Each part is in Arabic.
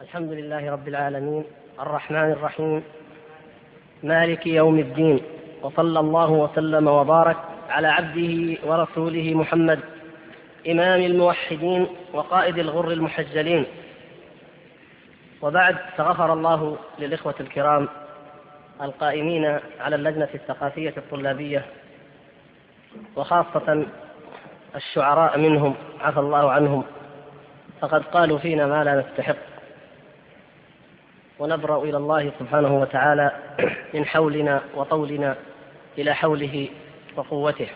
الحمد لله رب العالمين الرحمن الرحيم مالك يوم الدين وصلى الله وسلم وبارك على عبده ورسوله محمد إمام الموحدين وقائد الغر المحجلين. وبعد فغفر الله للإخوة الكرام القائمين على اللجنة الثقافية الطلابية وخاصة الشعراء منهم عفى الله عنهم فقد قالوا فينا ما لا نستحق. ونبرأ إلى الله سبحانه وتعالى من حولنا وطولنا إلى حوله وقوته.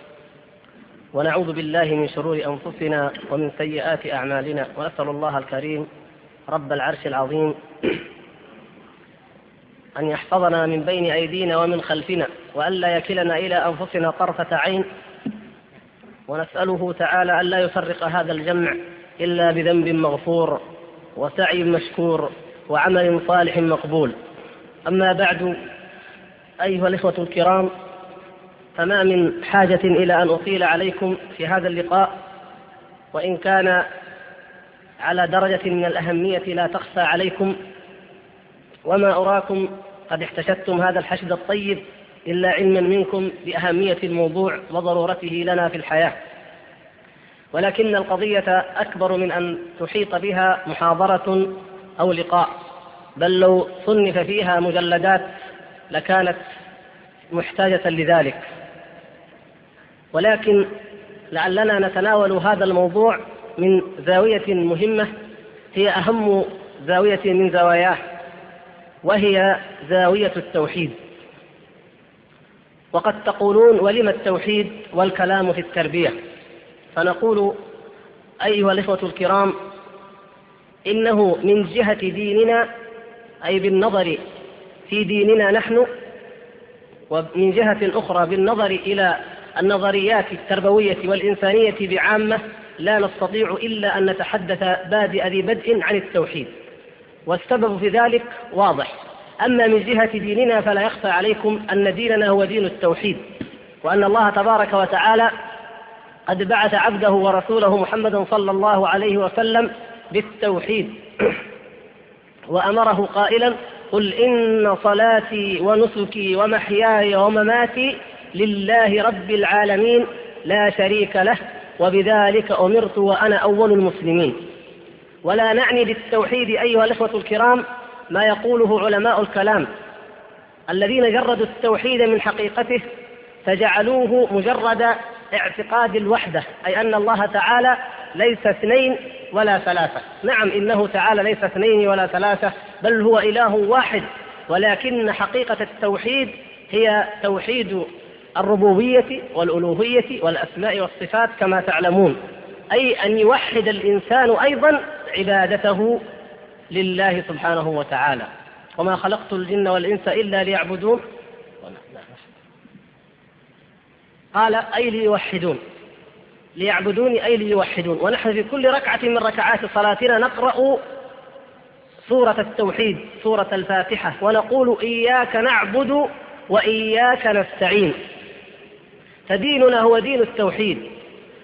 ونعوذ بالله من شرور أنفسنا ومن سيئات أعمالنا ونسأل الله الكريم رب العرش العظيم أن يحفظنا من بين أيدينا ومن خلفنا وألا يكلنا إلى أنفسنا طرفة عين. ونسأله تعالى ألا يفرق هذا الجمع إلا بذنب مغفور وسعي مشكور. وعمل صالح مقبول. أما بعد أيها الإخوة الكرام فما من حاجة إلى أن أطيل عليكم في هذا اللقاء وإن كان على درجة من الأهمية لا تخفى عليكم. وما أراكم قد احتشدتم هذا الحشد الطيب إلا علما منكم بأهمية الموضوع وضرورته لنا في الحياة. ولكن القضية أكبر من أن تحيط بها محاضرة أو لقاء بل لو صنف فيها مجلدات لكانت محتاجة لذلك. ولكن لعلنا نتناول هذا الموضوع من زاوية مهمة هي أهم زاوية من زواياه وهي زاوية التوحيد. وقد تقولون ولم التوحيد والكلام في التربية؟ فنقول أيها الإخوة الكرام إنه من جهة ديننا أي بالنظر في ديننا نحن ومن جهة أخرى بالنظر إلى النظريات التربوية والإنسانية بعامة لا نستطيع إلا أن نتحدث بادئ ذي بدء عن التوحيد. والسبب في ذلك واضح. أما من جهة ديننا فلا يخفى عليكم أن ديننا هو دين التوحيد وأن الله تبارك وتعالى قد بعث عبده ورسوله محمدا صلى الله عليه وسلم بالتوحيد. وأمره قائلا قل إن صلاتي ونسكي ومحياي ومماتي لله رب العالمين لا شريك له وبذلك أمرت وأنا أول المسلمين. ولا نعني بالتوحيد أيها الإخوة الكرام ما يقوله علماء الكلام. الذين جردوا التوحيد من حقيقته فجعلوه مجرد اعتقاد الوحدة أي أن الله تعالى ليس اثنين ولا ثلاثة. نعم إنه تعالى ليس اثنين ولا ثلاثة بل هو إله واحد. ولكن حقيقة التوحيد هي توحيد الربوبية والألوهية والأسماء والصفات كما تعلمون. أي أن يوحد الإنسان أيضا عبادته لله سبحانه وتعالى. وما خلقت الجن والإنس إلا ليعبدون. قال أي ليوحدون. ليعبدوني أي ليوحدون. ونحن في كل ركعة من ركعات صلاتنا نقرأ سورة التوحيد سورة الفاتحة ونقول إياك نعبد وإياك نستعين. فديننا هو دين التوحيد.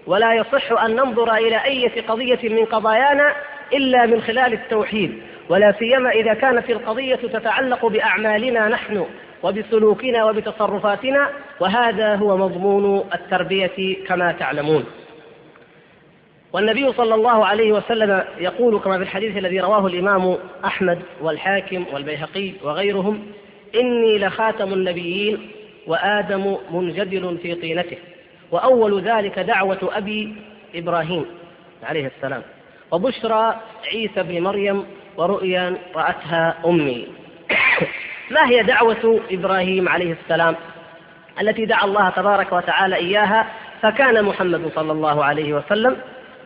ولا يصح أن ننظر إلى أي قضية من قضايانا إلا من خلال التوحيد. ولا سيما إذا كانت القضية تتعلق بأعمالنا نحن. وبسلوكنا وبتصرفاتنا وهذا هو مضمون التربية كما تعلمون. والنبي صلى الله عليه وسلم يقول كما في الحديث الذي رواه الإمام أحمد والحاكم والبيهقي وغيرهم إني لخاتم النبيين وآدم منجدل في طينته وأول ذلك دعوة أبي إبراهيم عليه السلام وبشرى عيسى بن مريم ورؤيا رأتها أمي. ما هي دعوة إبراهيم عليه السلام؟ التي دعا الله تبارك وتعالى إياها فكان محمد صلى الله عليه وسلم.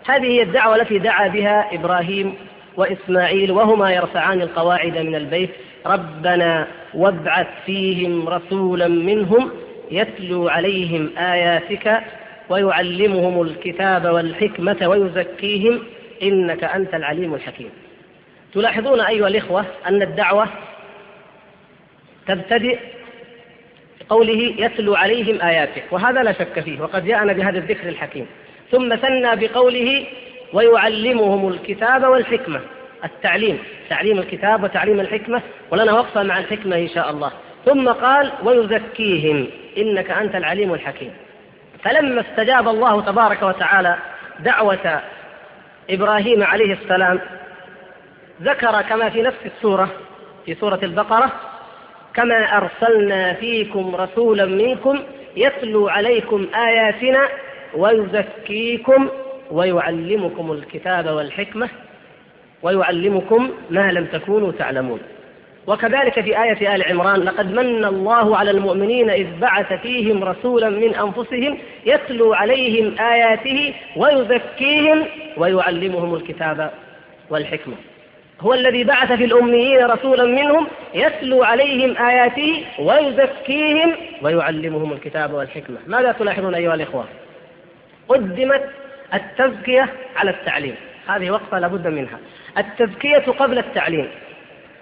هذه هي الدعوة التي دعا بها إبراهيم وإسماعيل وهما يرفعان القواعد من البيت. ربنا وابعث فيهم رسولا منهم يتلو عليهم آياتك ويعلمهم الكتاب والحكمة ويزكيهم إنك أنت العليم الحكيم. تلاحظون أيها الإخوة أن الدعوة تبتدئ قوله يتلو عليهم آياته وهذا لا شك فيه وقد جاءنا بهذا الذكر الحكيم. ثم ثنى بقوله ويعلمهم الكتاب والحكمة. التعليم تعليم الكتاب وتعليم الحكمة ولنا وقفة مع الحكمة إن شاء الله. ثم قال ويزكيهم إنك أنت العليم الحكيم. فلما استجاب الله تبارك وتعالى دعوة إبراهيم عليه السلام ذكر كما في نفس السورة في سورة البقرة كما أرسلنا فيكم رسولا منكم يتلو عليكم آياتنا ويزكيكم ويعلمكم الكتاب والحكمة ويعلمكم ما لم تكونوا تعلمون. وكذلك في آية آل عمران لقد من الله على المؤمنين إذ بعث فيهم رسولا من أنفسهم يتلو عليهم آياته ويزكيهم ويعلمهم الكتاب والحكمة. هو الذي بعث في الأميين رسولا منهم يتلو عليهم آياته ويزكيهم ويعلمهم الكتاب والحكمة. ماذا تلاحظون أيها الإخوة؟ قدمت التزكية على التعليم. هذه وقفة لابد منها. التزكية قبل التعليم.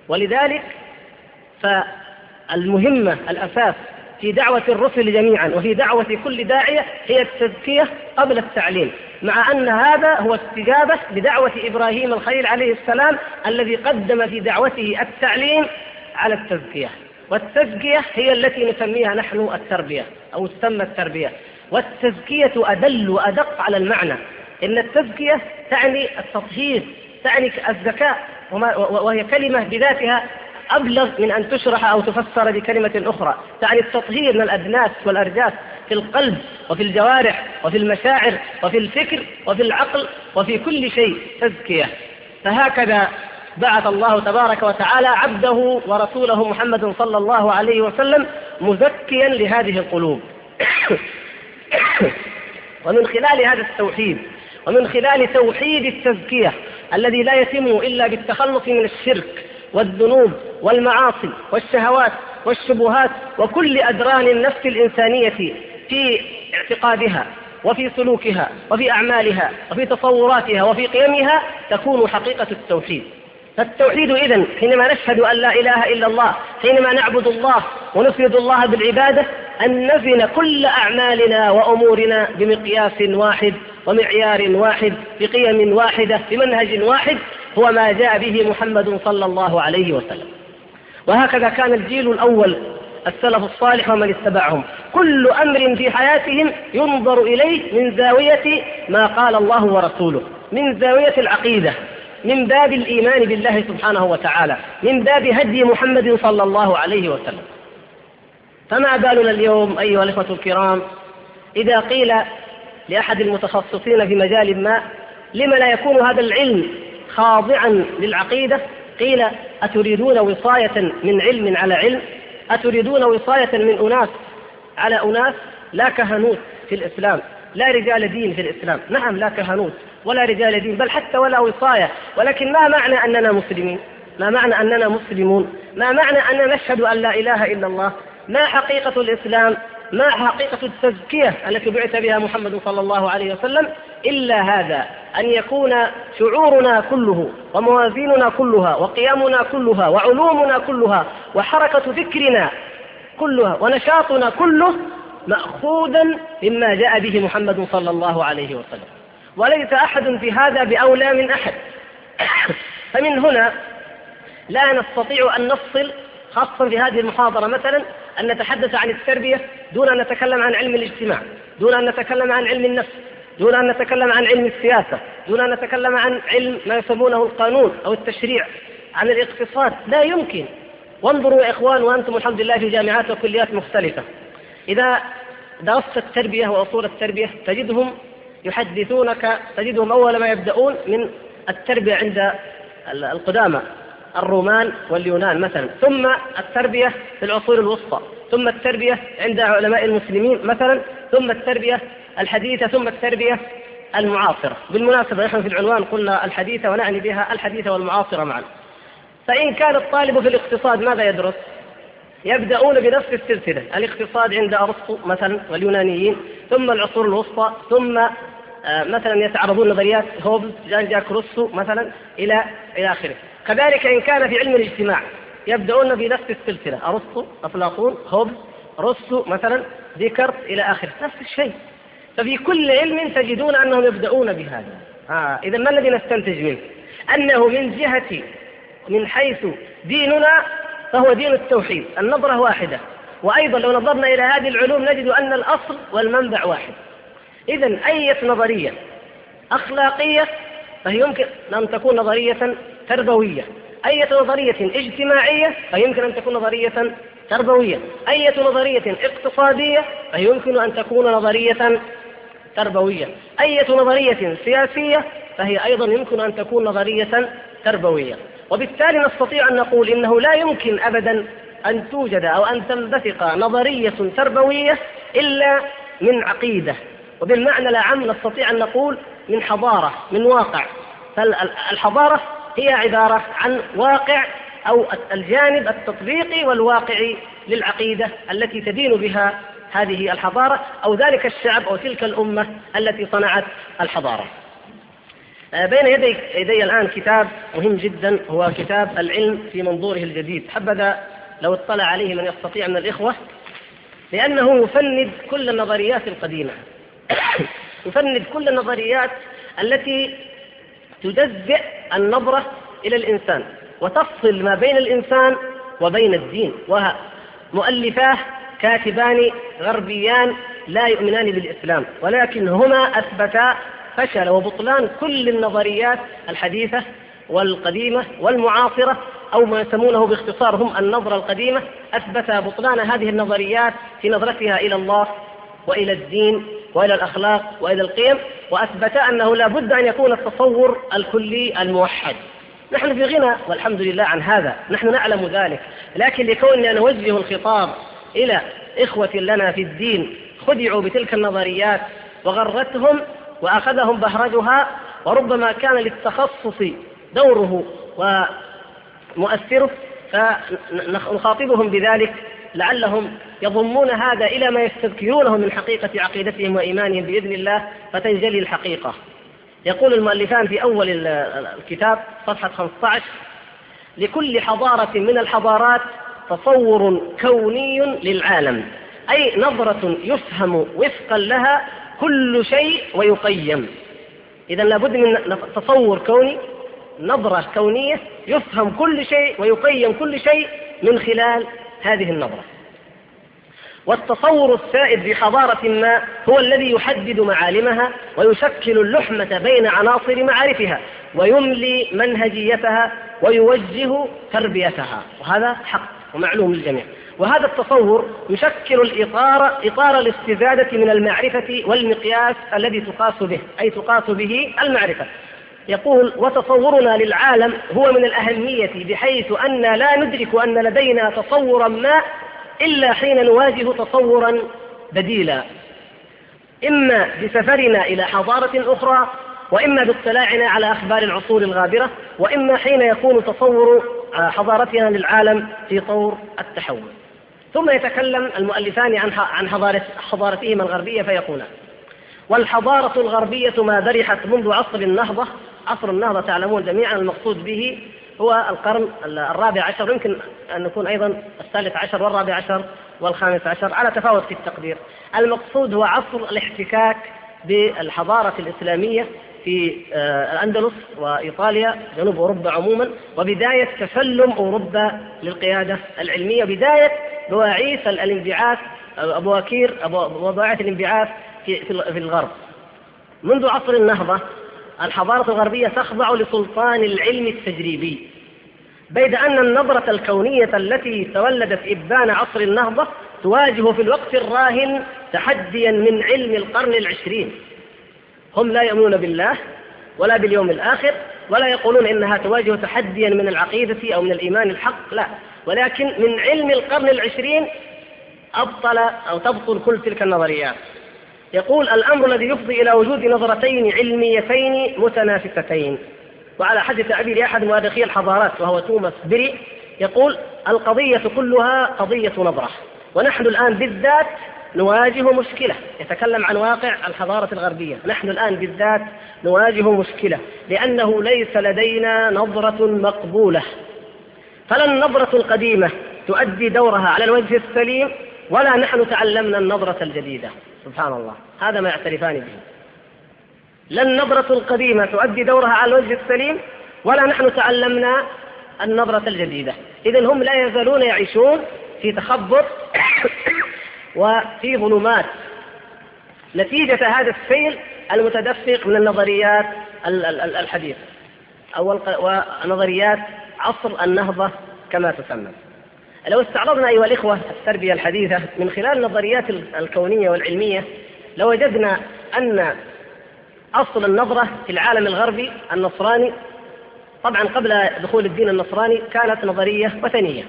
ولذلك فالمهمة الأساس في دعوة الرسل جميعا وفي دعوة كل داعية هي التزكية قبل التعليم. مع أن هذا هو استجابة لدعوة إبراهيم الخليل عليه السلام الذي قدم في دعوته التعليم على التزكية. والتزكية هي التي نسميها نحن التربية أو تسمى التربية. والتزكية أدل وأدق على المعنى. إن التزكية تعني التطهير تعني الذكاء وهي كلمة بذاتها أبلغ من أن تشرح أو تفسر بكلمة أخرى. تعني التطهير من الأدناس والأرجاس في القلب وفي الجوارح وفي المشاعر وفي الفكر وفي العقل وفي كل شيء تزكية. فهكذا بعث الله تبارك وتعالى عبده ورسوله محمد صلى الله عليه وسلم مزكيا لهذه القلوب. ومن خلال هذا التوحيد ومن خلال توحيد التزكية الذي لا يتم إلا بالتخلص من الشرك والذنوب والمعاصي والشهوات والشبهات وكل أدران النفس الإنسانية في اعتقادها وفي سلوكها وفي أعمالها وفي تصوراتها وفي قيمها تكون حقيقة التوحيد. فالتوحيد إذن حينما نشهد أن لا إله إلا الله حينما نعبد الله ونفرد الله بالعبادة أن نزن كل أعمالنا وأمورنا بمقياس واحد ومعيار واحد بقيم واحدة بمنهج واحد هو ما جاء به محمد صلى الله عليه وسلم. وهكذا كان الجيل الأول السلف الصالح ومن اتبعهم. كل أمر في حياتهم ينظر إليه من زاوية ما قال الله ورسوله من زاوية العقيدة. من باب الإيمان بالله سبحانه وتعالى من باب هدي محمد صلى الله عليه وسلم. فما بالنا اليوم أيها الإخوة الكرام إذا قيل لأحد المتخصصين في مجال ما لما لا يكون هذا العلم خاضعا للعقيدة؟ قيل أتريدون وصاية من علم على علم؟ أتريدون وصاية من أناس على أناس؟ لا كهنوت في الإسلام لا رجال دين في الإسلام. نعم لا كهنوت. ولا رجال دين بل حتى ولا وصاية. ولكن ما معنى أننا مسلمين ما معنى أننا مسلمون؟ ما معنى أننا نشهد أن لا إله إلا الله؟ ما حقيقة الإسلام؟ ما حقيقة التزكية التي بعث بها محمد صلى الله عليه وسلم؟ إلا هذا أن يكون شعورنا كله وموازيننا كلها وقيامنا كلها وعلومنا كلها وحركة فكرنا كلها ونشاطنا كله مأخوذا مما جاء به محمد صلى الله عليه وسلم. وليس أحد في هذا بأولى من أحد. فمن هنا لا نستطيع أن نفصل خاصة في هذه المحاضرة مثلا أن نتحدث عن التربية دون أن نتكلم عن علم الاجتماع دون أن نتكلم عن علم النفس دون أن نتكلم عن علم السياسة دون أن نتكلم عن علم ما يسمونه القانون أو التشريع عن الاقتصاد. لا يمكن. وانظروا يا إخوان وأنتم الحمد لله في جامعات وكليات مختلفة. إذا درست التربية وأصول التربية تجدهم يحدثونك تجدهم أول ما يبدأون من التربية عند القدامى الرومان واليونان مثلا. ثم التربية في العصور الوسطى ثم التربية عند علماء المسلمين مثلا ثم التربية الحديثة ثم التربية المعاصرة. بالمناسبة نحن في العنوان قلنا الحديثة ونعني بها الحديثة والمعاصرة معا. فإن كان الطالب في الاقتصاد ماذا يدرس؟ يبدأون بنفس السلسلة الاقتصاد عند أرسطو مثلا واليونانيين ثم العصور الوسطى ثم مثلا يتعرضون نظريات هوبز جان جاك روسو مثلا إلى إلى آخره. كذلك إن كان في علم الاجتماع يبدأون بنفس السلسلة أرسطو أفلاطون هوبز روسو مثلا ديكارت إلى آخره. نفس الشيء. ففي كل علم تجدون أنهم يبدأون بهذا. آه إذا ما الذي نستنتج منه؟ أنه من جهة من حيث ديننا فهو دين التوحيد النظرة واحدة. وأيضا لو نظرنا إلى هذه العلوم نجد أن الأصل والمنبع واحد. إذا أية نظرية أخلاقية فهي يمكن أن تكون نظرية تربوية. أية نظرية اجتماعية فيمكن أن تكون نظرية تربوية. أية نظرية اقتصادية فيمكن أن تكون نظرية تربوية. أية نظرية سياسية فهي أيضا يمكن أن تكون نظرية تربوية. وبالتالي نستطيع أن نقول إنه لا يمكن أبدا أن توجد أو أن تنبثق نظرية تربوية إلا من عقيدة. وبالمعنى الأعم نستطيع أن نقول من حضارة من واقع. فالحضارة هي عبارة عن واقع أو الجانب التطبيقي والواقعي للعقيدة التي تدين بها هذه الحضارة أو ذلك الشعب أو تلك الأمة التي صنعت الحضارة. آه، بين يدي يدي الآن كتاب مهم جدا هو كتاب العلم في منظوره الجديد. حبذا لو اطلع عليه من يستطيع من الإخوة لأنه يفند كل النظريات القديمة. يفند كل النظريات التي تجزئ النظرة إلى الإنسان وتفصل ما بين الإنسان وبين الدين ومؤلفاه كاتبان غربيان لا يؤمنان بالإسلام ولكن هما أثبتا فشل وبطلان كل النظريات الحديثة والقديمة والمعاصرة أو ما يسمونه باختصار هم النظرة القديمة أثبت بطلان هذه النظريات في نظرتها إلى الله وإلى الدين وإلى الأخلاق وإلى القيم وأثبت أنه لا بد أن يكون التصور الكلي الموحد. نحن في غنى والحمد لله عن هذا نحن نعلم ذلك. لكن لكوننا نوجه الخطاب إلى إخوة لنا في الدين خدعوا بتلك النظريات وغرتهم وأخذهم بهرجها وربما كان للتخصص دوره ومؤثره فنخاطبهم بذلك لعلهم يضمون هذا إلى ما يستذكرونه من حقيقة عقيدتهم وإيمانهم بإذن الله فتنجلي الحقيقة. يقول المؤلفان في أول الكتاب صفحة 15 لكل حضارة من الحضارات تصور كوني للعالم أي نظرة يفهم وفقا لها كل شيء ويقيم. إذا لابد من تصور كوني نظرة كونية يفهم كل شيء ويقيم كل شيء من خلال هذه النظرة. والتصور السائد في حضارة ما هو الذي يحدد معالمها ويشكل اللحمة بين عناصر معارفها ويملي منهجيتها ويوجه تربيتها. وهذا حق ومعلوم للجميع. وهذا التصور يشكل الإطار إطار الاستزادة من المعرفة والمقياس الذي تقاس به أي تقاس به المعرفة. يقول وتصورنا للعالم هو من الأهمية بحيث أن لا ندرك أن لدينا تصورا ما إلا حين نواجه تصورا بديلا. إما بسفرنا إلى حضارة أخرى وإما باطلاعنا على أخبار العصور الغابرة وإما حين يكون تصور حضارتنا للعالم في طور التحول. ثم يتكلم المؤلفان عن عن حضارة حضارتهما الغربية فيقولان والحضارة الغربية ما برحت منذ عصر النهضة عصر النهضة تعلمون جميعا المقصود به هو القرن الرابع عشر يمكن أن يكون أيضا الثالث عشر والرابع عشر والخامس عشر على تفاوت في التقدير. المقصود هو عصر الاحتكاك بالحضارة الإسلامية في آه، الأندلس وإيطاليا جنوب أوروبا عموما وبداية تسلم أوروبا للقيادة العلمية بداية بواعيث الانبعاث أبواكير بواعيث الانبعاث في الغرب. منذ عصر النهضة الحضارة الغربية تخضع لسلطان العلم التجريبي بيد أن النظرة الكونية التي تولدت إبان عصر النهضة تواجه في الوقت الراهن تحديا من علم القرن العشرين. هم لا يؤمنون بالله ولا باليوم الآخر ولا يقولون إنها تواجه تحديا من العقيدة أو من الإيمان الحق لا. ولكن من علم القرن العشرين أبطل أو تبطل كل تلك النظريات. يقول الأمر الذي يفضي إلى وجود نظرتين علميتين متنافستين. وعلى حد تعبير أحد مؤرخي الحضارات وهو توماس بري يقول القضية كلها قضية نظرة ونحن الآن بالذات نواجه مشكلة. يتكلم عن واقع الحضارة الغربية. نحن الآن بالذات نواجه مشكلة لأنه ليس لدينا نظرة مقبولة. فلا النظرة القديمة تؤدي دورها على الوجه السليم ولا نحن تعلمنا النظرة الجديدة. سبحان الله. هذا ما يعترفان به. لا النظرة القديمة تؤدي دورها على الوجه السليم ولا نحن تعلمنا النظرة الجديدة. إذا هم لا يزالون يعيشون في تخبط وفي ظلمات. نتيجة هذا السيل المتدفق من النظريات الحديثة. أو ونظريات عصر النهضة كما تسمى. لو استعرضنا أيها الإخوة التربية الحديثة من خلال النظريات الكونية والعلمية لوجدنا أن أصل النظرة في العالم الغربي النصراني طبعا قبل دخول الدين النصراني كانت نظرية وثنية.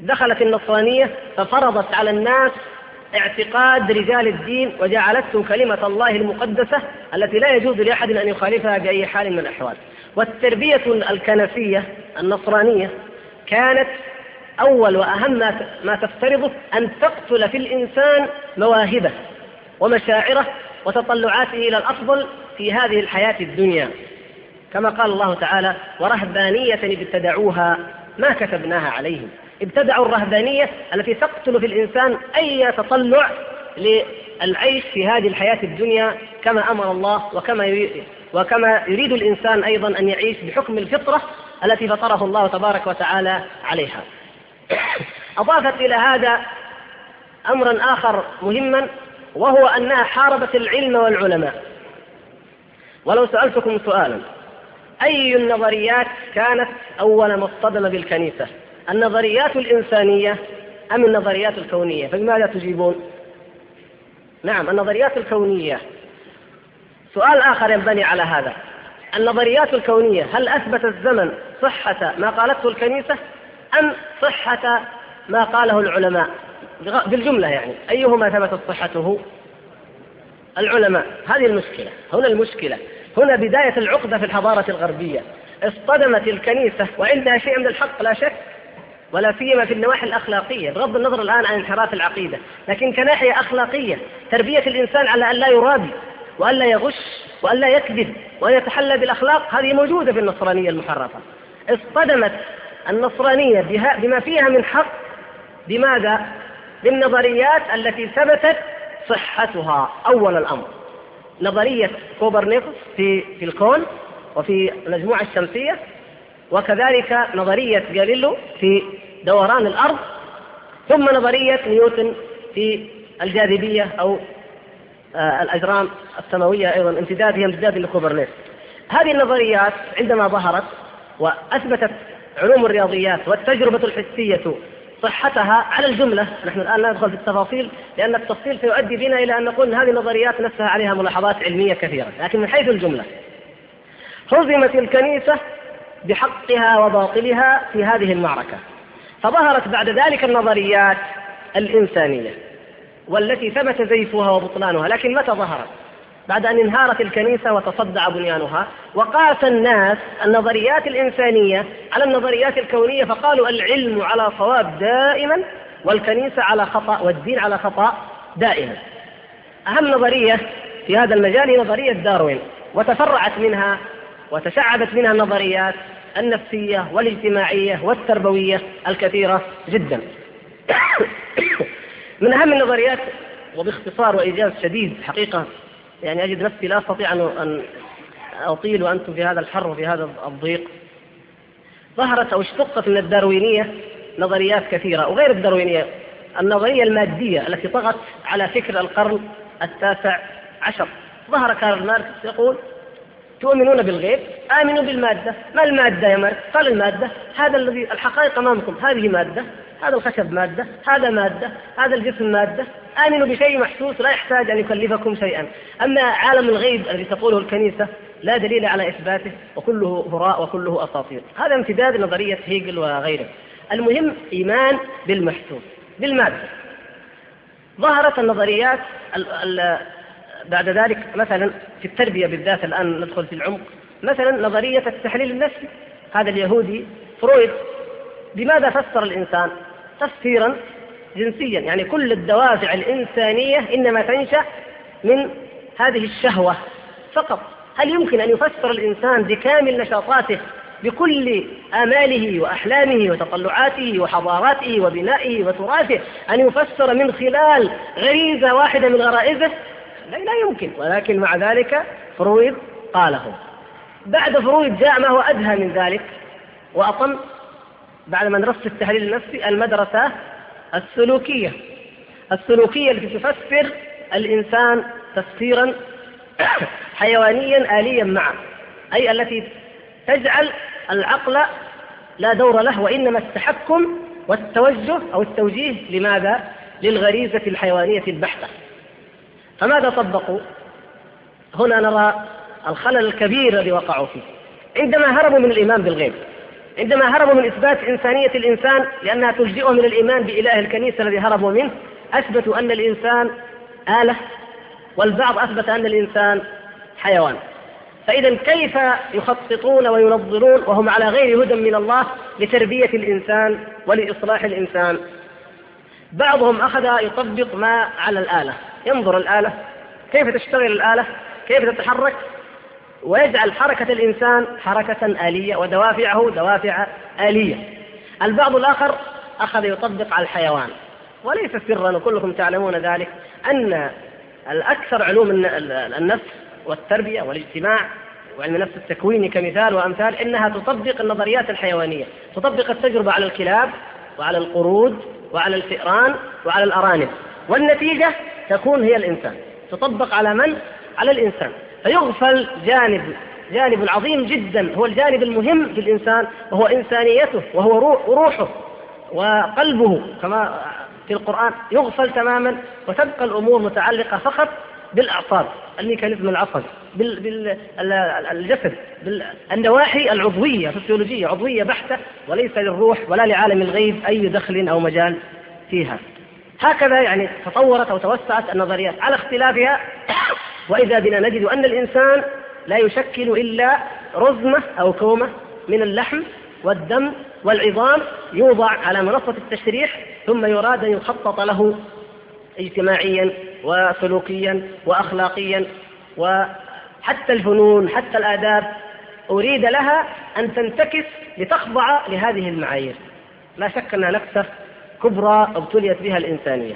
دخلت النصرانية ففرضت على الناس اعتقاد رجال الدين وجعلتهم كلمة الله المقدسة التي لا يجوز لأحد أن يخالفها بأي حال من الأحوال. والتربية الكنسية النصرانية كانت أول وأهم ما تفترضه أن تقتل في الإنسان مواهبه ومشاعره وتطلعاته إلى الأفضل في هذه الحياة الدنيا. كما قال الله تعالى ورهبانية ابتدعوها ما كتبناها عليهم. ابتدعوا الرهبانية التي تقتل في الإنسان أي تطلع للعيش في هذه الحياة الدنيا كما أمر الله وكما يريد وكما يريد الإنسان أيضا أن يعيش بحكم الفطرة التي فطره الله تبارك وتعالى عليها. أضافت إلى هذا أمرا آخر مهما وهو أنها حاربت العلم والعلماء. ولو سألتكم سؤالا أي النظريات كانت أول ما اصطدم بالكنيسة؟ النظريات الإنسانية أم النظريات الكونية؟ فبماذا تجيبون؟ نعم النظريات الكونية. سؤال آخر ينبني على هذا. النظريات الكونية هل أثبت الزمن صحة ما قالته الكنيسة؟ أم صحة ما قاله العلماء؟ بالجملة يعني أيهما ثبتت صحته؟ العلماء هذه المشكلة هنا المشكلة هنا بداية العقدة في الحضارة الغربية. اصطدمت الكنيسة وعندها شيء من الحق لا شك؟ ولا سيما في النواحي الأخلاقية بغض النظر الآن عن انحراف العقيدة. لكن كناحية أخلاقية تربية الإنسان على أن لا يرابي وأن لا يغش وأن لا يكذب وأن يتحلى بالأخلاق هذه موجودة في النصرانية المحرفة. اصطدمت النصرانية بما فيها من حق بماذا؟ بالنظريات التي ثبتت صحتها أول الأمر نظرية كوبرنيكوس في في الكون وفي المجموعة الشمسية وكذلك نظرية جاليلو في دوران الأرض ثم نظرية نيوتن في الجاذبية أو آه، الأجرام السماوية أيضا امتداد هي امتداد لكوبرنيكوس هذه النظريات عندما ظهرت وأثبتت علوم الرياضيات والتجربة الحسية صحتها على الجملة. نحن الآن لا ندخل في التفاصيل لأن التفصيل سيؤدي بنا إلى أن نقول هذه النظريات نفسها عليها ملاحظات علمية كثيرة لكن من حيث الجملة. هزمت الكنيسة بحقها وباطلها في هذه المعركة فظهرت بعد ذلك النظريات الإنسانية والتي ثبت زيفها وبطلانها لكن متى ظهرت؟ بعد أن انهارت الكنيسة وتصدع بنيانها وقاس الناس النظريات الإنسانية على النظريات الكونية فقالوا العلم على صواب دائما والكنيسة على خطأ والدين على خطأ دائما. أهم نظرية في هذا المجال هي نظرية داروين وتفرعت منها وتشعبت منها النظريات النفسية والاجتماعية والتربوية الكثيرة جدا. من أهم النظريات وباختصار وإيجاز شديد حقيقة يعني أجد نفسي لا أستطيع أن أطيل وأنتم في هذا الحر وفي هذا الضيق. ظهرت أو اشتقت من الداروينية نظريات كثيرة وغير الداروينية النظرية المادية التي طغت على فكر القرن التاسع عشر. ظهر كارل ماركس يقول تؤمنون بالغيب؟ آمنوا بالمادة. ما المادة يا ماركس؟ قال المادة هذا الذي الحقائق أمامكم. هذه مادة هذا الخشب مادة هذا مادة هذا الجسم مادة. آمنوا بشيء محسوس لا يحتاج أن يكلفكم شيئا. أما عالم الغيب الذي تقوله الكنيسة لا دليل على إثباته وكله هراء وكله أساطير. هذا امتداد نظرية هيجل وغيره. المهم إيمان بالمحسوس. بالمادة. ظهرت النظريات ال ال بعد ذلك مثلا في التربية بالذات الآن ندخل في العمق. مثلا نظرية التحليل النفسي. هذا اليهودي فرويد بماذا فسر الإنسان؟ تفسيرا جنسيا. يعني كل الدوافع الإنسانية إنما تنشأ من هذه الشهوة فقط. هل يمكن أن يفسر الإنسان بكامل نشاطاته بكل آماله وأحلامه وتطلعاته وحضاراته وبنائه وتراثه أن يفسر من خلال غريزة واحدة من غرائزه؟ لا, لا يمكن. ولكن مع ذلك فرويد قاله. بعد فرويد جاء ما هو أدهى من ذلك وأطم بعد ما درست التحليل النفسي المدرسة السلوكية السلوكية التي تفسر الإنسان تفسيرا حيوانيا آليا معه أي التي تجعل العقل لا دور له وإنما التحكم والتوجه أو التوجيه لماذا؟ للغريزة الحيوانية البحتة فماذا طبقوا؟ هنا نرى الخلل الكبير الذي وقعوا فيه عندما هربوا من الإيمان بالغيب عندما هربوا من إثبات إنسانية الإنسان لأنها تلجئهم من الإيمان بإله الكنيسة الذي هربوا منه أثبتوا أن الإنسان آلة والبعض أثبت أن الإنسان حيوان. فإذا كيف يخططون وينظرون وهم على غير هدى من الله لتربية الإنسان ولإصلاح الإنسان؟ بعضهم أخذ يطبق ما على الآلة. ينظر الآلة كيف تشتغل الآلة؟ كيف تتحرك؟ ويجعل حركة الإنسان حركة آلية ودوافعه دوافع آلية. البعض الآخر أخذ يطبق على الحيوان. وليس سرا وكلكم تعلمون ذلك أن الأكثر علوم النفس والتربية والاجتماع وعلم النفس التكويني كمثال وأمثال إنها تطبق النظريات الحيوانية تطبق التجربة على الكلاب وعلى القرود وعلى الفئران وعلى الأرانب. والنتيجة تكون هي الإنسان. تطبق على من؟ على الإنسان. فيغفل جانب جانب عظيم جدا هو الجانب المهم في الإنسان وهو إنسانيته وهو روحه وقلبه كما في القرآن يغفل تماما وتبقى الأمور متعلقة فقط بالأعصاب الميكانيزم العصبي بالجسد بالنواحي العضوية فسيولوجية عضوية بحتة وليس للروح ولا لعالم الغيب أي دخل أو مجال فيها. هكذا يعني تطورت أو توسعت النظريات على اختلافها وإذا بنا نجد أن الإنسان لا يشكل إلا رزمة أو كومة من اللحم والدم والعظام يوضع على منصة التشريح ثم يراد أن يخطط له اجتماعيا وسلوكيا وأخلاقيا وحتى الفنون حتى الآداب. أريد لها أن تنتكس لتخضع لهذه المعايير. لا شك أنها نكسة كبرى ابتليت بها الإنسانية.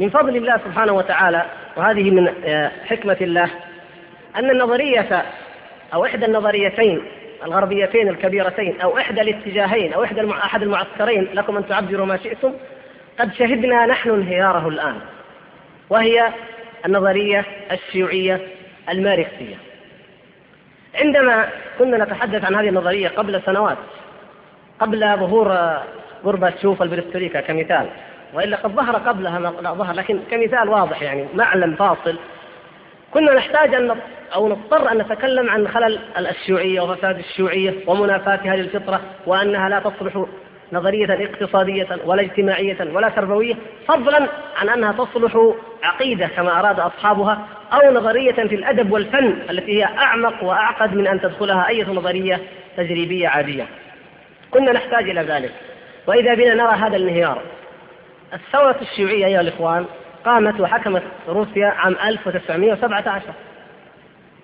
من فضل الله سبحانه وتعالى وهذه من آه، حكمة الله أن النظرية أو إحدى النظريتين الغربيتين الكبيرتين أو إحدى الاتجاهين أو إحدى أحد المعسكرين لكم أن تعبروا ما شئتم قد شهدنا نحن انهياره الآن وهي النظرية الشيوعية الماركسية. عندما كنا نتحدث عن هذه النظرية قبل سنوات قبل ظهور غورباتشوف البريستوريكا كمثال وإلا قد ظهر قبلها لا ظهر لكن كمثال واضح يعني معلم فاصل كنا نحتاج أن أو نضطر أن نتكلم عن خلل الشيوعيه وفساد الشيوعية ومنافاتها للفطره وأنها لا تصلح نظرية اقتصادية ولا اجتماعية ولا تربوية فضلا عن أنها تصلح عقيدة كما أراد أصحابها أو نظرية في الأدب والفن التي هي أعمق وأعقد من أن تدخلها أي نظرية تجريبية عادية. كنا نحتاج إلى ذلك وإذا بنا نرى هذا الانهيار الثورة الشيوعية أيها الإخوان قامت وحكمت روسيا عام 1917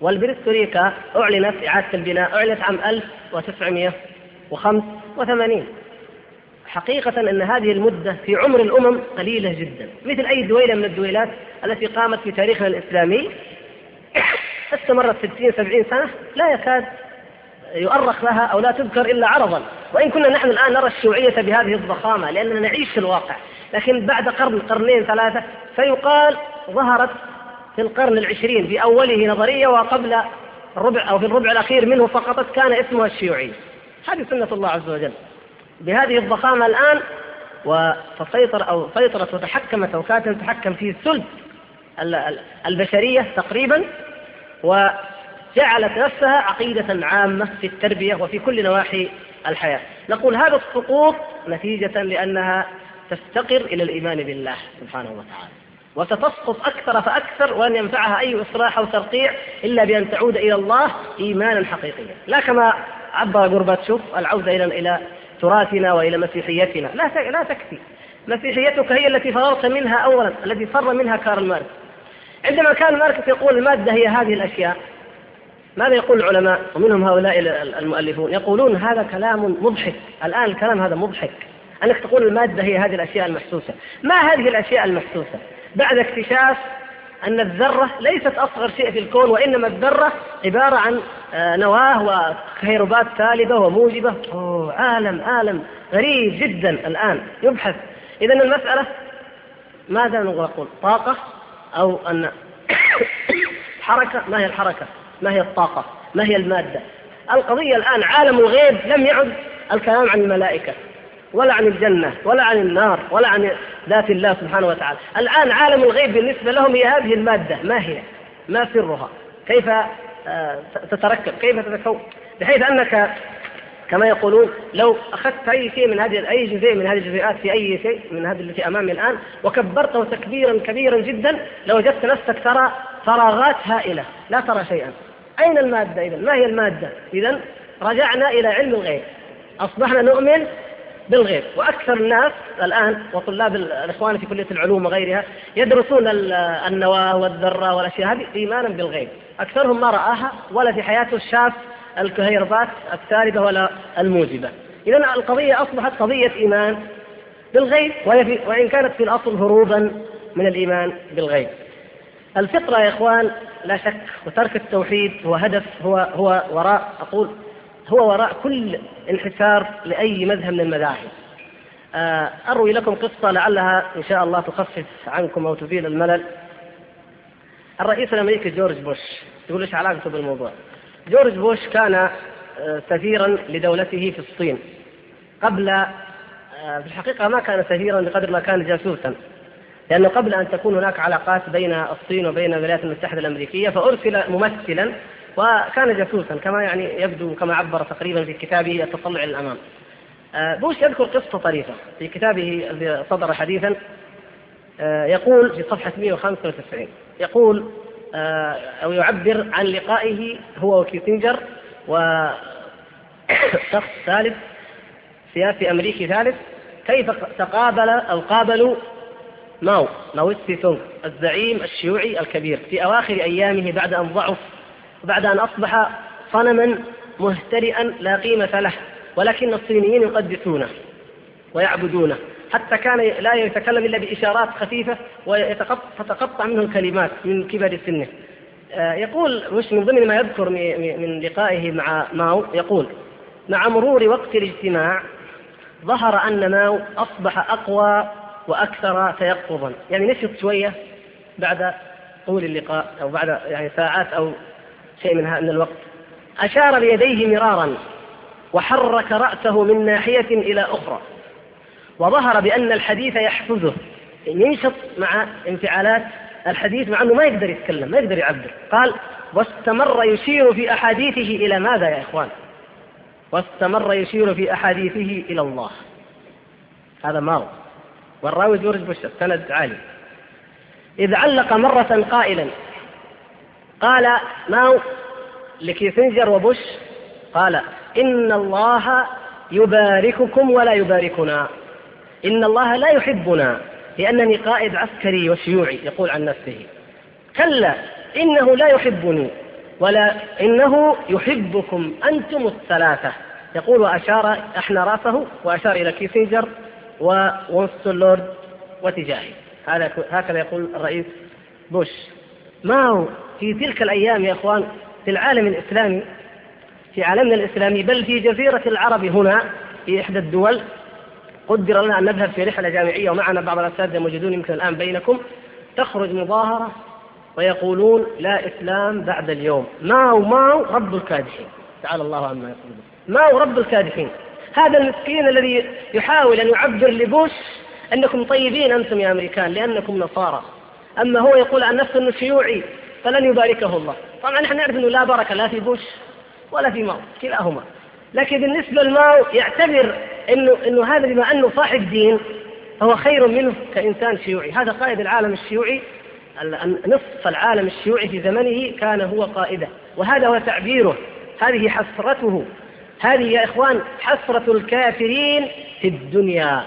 والبريستوريكا أعلنت إعادة البناء أعلنت عام 1985 حقيقة أن هذه المدة في عمر الأمم قليلة جدا مثل أي دويلة من الدويلات التي قامت في تاريخنا الإسلامي. استمرت 60 70 سنة لا يكاد يؤرخ لها أو لا تذكر إلا عرضا. وإن كنا نحن الآن نرى الشيوعية بهذه الضخامة لأننا نعيش في الواقع. لكن بعد قرن قرنين ثلاثة فيقال ظهرت في القرن العشرين في أوله نظرية وقبل الربع أو في الربع الأخير منه فقط كان اسمها الشيوعية. هذه سنة الله عز وجل. بهذه الضخامة الآن وتسيطر أو سيطرت وتحكمت أو كانت تتحكم في ثلث البشرية تقريبا وجعلت نفسها عقيدة عامة في التربية وفي كل نواحي الحياة. نقول هذا السقوط نتيجة لأنها تفتقر إلى الإيمان بالله سبحانه وتعالى. وستسقط أكثر فأكثر وأن ينفعها أي إصلاح أو ترقيع إلا بأن تعود إلى الله إيمانا حقيقيا. لا كما عبر غورباتشوف العودة إلى إلى تراثنا وإلى مسيحيتنا. لا لا تكفي. مسيحيتك هي التي فررت منها أولا التي فر منها كارل ماركس. عندما كان ماركس يقول المادة هي هذه الأشياء ماذا يقول العلماء؟ ومنهم هؤلاء المؤلفون يقولون هذا كلام مضحك. الآن الكلام هذا مضحك. أنك تقول المادة هي هذه الأشياء المحسوسة. ما هذه الأشياء المحسوسة؟ بعد اكتشاف أن الذرة ليست أصغر شيء في الكون وإنما الذرة عبارة عن آه، نواة وكهربات سالبة وموجبة. أوه عالم عالم غريب جدا الآن. يبحث. إذا المسألة ماذا نقول؟ طاقة أو أن حركة؟ ما هي الحركة؟ ما هي الطاقة ما هي المادة. القضية الآن عالم الغيب لم يعد الكلام عن الملائكة ولا عن الجنة ولا عن النار ولا عن ذات الله سبحانه وتعالى. الآن عالم الغيب بالنسبة لهم هي هذه المادة. ما هي؟ ما سرها؟ كيف آه، تتركب؟ كيف تتكون؟ بحيث أنك كما يقولون لو أخذت أي شيء من هذه أي جزء من هذه الجزيئات في أي شيء من هذه التي أمامي الآن وكبرته تكبيرا كبيرا جدا لوجدت نفسك ترى فراغات هائلة لا ترى شيئا. أين المادة إذا؟ ما هي المادة؟ إذا رجعنا إلى علم الغيب. أصبحنا نؤمن بالغيب. وأكثر الناس الآن وطلاب الإخوان في كلية العلوم وغيرها يدرسون النواة والذرة والأشياء هذه إيمانا بالغيب. أكثرهم ما رآها ولا في حياته شاف الكهيربات السالبة ولا الموجبة. إذا القضية أصبحت قضية إيمان بالغيب وهي في وإن كانت في الأصل هروبا من الإيمان بالغيب. الفطرة يا إخوان لا شك وترك التوحيد هو هدف هو هو وراء أقول هو وراء كل انحسار لأي مذهب من المذاهب. آه، أروي لكم قصة لعلها إن شاء الله تخفف عنكم أو تزيل الملل. الرئيس الأمريكي جورج بوش يقول إيش علاقته بالموضوع؟ جورج بوش كان آه، سفيرا لدولته في الصين. قبل آه، في الحقيقة ما كان سفيرا بقدر ما كان جاسوسا. لأنه قبل أن تكون هناك علاقات بين الصين وبين الولايات المتحدة الأمريكية فأرسل ممثلا وكان جاسوسا كما يعني يبدو كما عبر تقريبا في كتابه التطلع إلى الأمام. آه، بوش يذكر قصة طريفة في كتابه الذي صدر حديثا يقول في صفحة 195 يقول آه، أو يعبر عن لقائه هو وكيسنجر وشخص ثالث سياسي أمريكي ثالث كيف تقابل أو قابلوا ماو ماوتسي تونغ الزعيم الشيوعي الكبير. في أواخر أيامه بعد أن ضعف وبعد أن أصبح صنما مهترئا لا قيمة له ولكن الصينيين يقدسونه ويعبدونه. حتى كان لا يتكلم إلا بإشارات خفيفة وتتقطع منه الكلمات من كبر سنه. آه، يقول مش من ضمن ما يذكر من لقائه مع ماو يقول مع مرور وقت الاجتماع ظهر أن ماو أصبح أقوى وأكثر تيقظا يعني نشط شوية بعد طول اللقاء أو بعد يعني ساعات أو شيء من من الوقت. أشار بيديه مرارا وحرك رأسه من ناحية إلى أخرى. وظهر بأن الحديث يحفزه ينشط مع انفعالات الحديث مع أنه ما يقدر يتكلم ما يقدر يعبر. قال واستمر يشير في أحاديثه إلى ماذا يا إخوان؟ واستمر يشير في أحاديثه إلى الله. هذا ماو والراوي جورج بوش السند عالي. إذ علق مرة قائلا قال ماو لكيسنجر وبوش؟ قال إن الله يبارككم ولا يباركنا. إن الله لا يحبنا لأنني قائد عسكري وشيوعي. يقول عن نفسه. كلا إنه لا يحبني ولا إنه يحبكم أنتم الثلاثة. يقول وأشار أحنى رأسه وأشار إلى كيسنجر وونستون لورد وتجاهي هذا هكذا يقول الرئيس بوش. ما هو في تلك الأيام يا إخوان في العالم الإسلامي في عالمنا الإسلامي بل في جزيرة العرب هنا في إحدى الدول قدر لنا أن نذهب في رحلة جامعية ومعنا بعض الأساتذة موجودين يمكن الآن بينكم. تخرج مظاهرة ويقولون لا إسلام بعد اليوم. ماو ماو رب الكادحين. تعالى الله عما يقولون ماو رب الكادحين. هذا المسكين الذي يحاول أن يعبر لبوش أنكم طيبين أنتم يا أمريكان لأنكم نصارى. أما هو يقول عن نفسه أنه شيوعي فلن يباركه الله. طبعا نحن نعرف أنه لا بركة لا في بوش ولا في ماو كلاهما. لكن بالنسبة لماو يعتبر انه إنه هذا بما أنه صاحب دين هو خير منه كإنسان شيوعي، هذا قائد العالم الشيوعي نصف العالم الشيوعي في زمنه كان هو قائده، وهذا هو تعبيره، هذه حسرته، هذه يا إخوان حسرة الكافرين في الدنيا،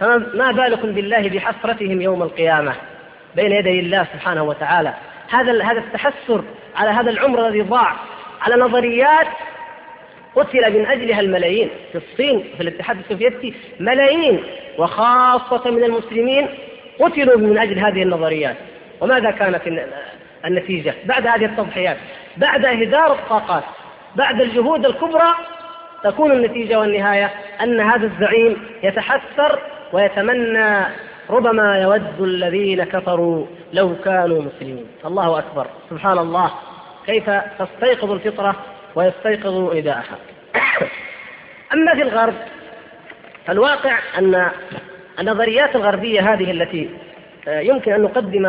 فما بالكم بالله بحسرتهم يوم القيامة بين يدي الله سبحانه وتعالى، هذا هذا التحسر على هذا العمر الذي ضاع على نظريات قتل من أجلها الملايين في الصين في الاتحاد السوفيتي ملايين وخاصة من المسلمين قتلوا من أجل هذه النظريات. وماذا كانت النتيجة؟ بعد هذه التضحيات بعد إهدار الطاقات بعد الجهود الكبرى تكون النتيجة والنهاية أن هذا الزعيم يتحسر ويتمنى ربما يود الذين كفروا لو كانوا مسلمين. الله أكبر. سبحان الله. كيف تستيقظ الفطرة ويستيقظ نداءها أما في الغرب فالواقع أن النظريات الغربية هذه التي آه، يمكن أن نقدم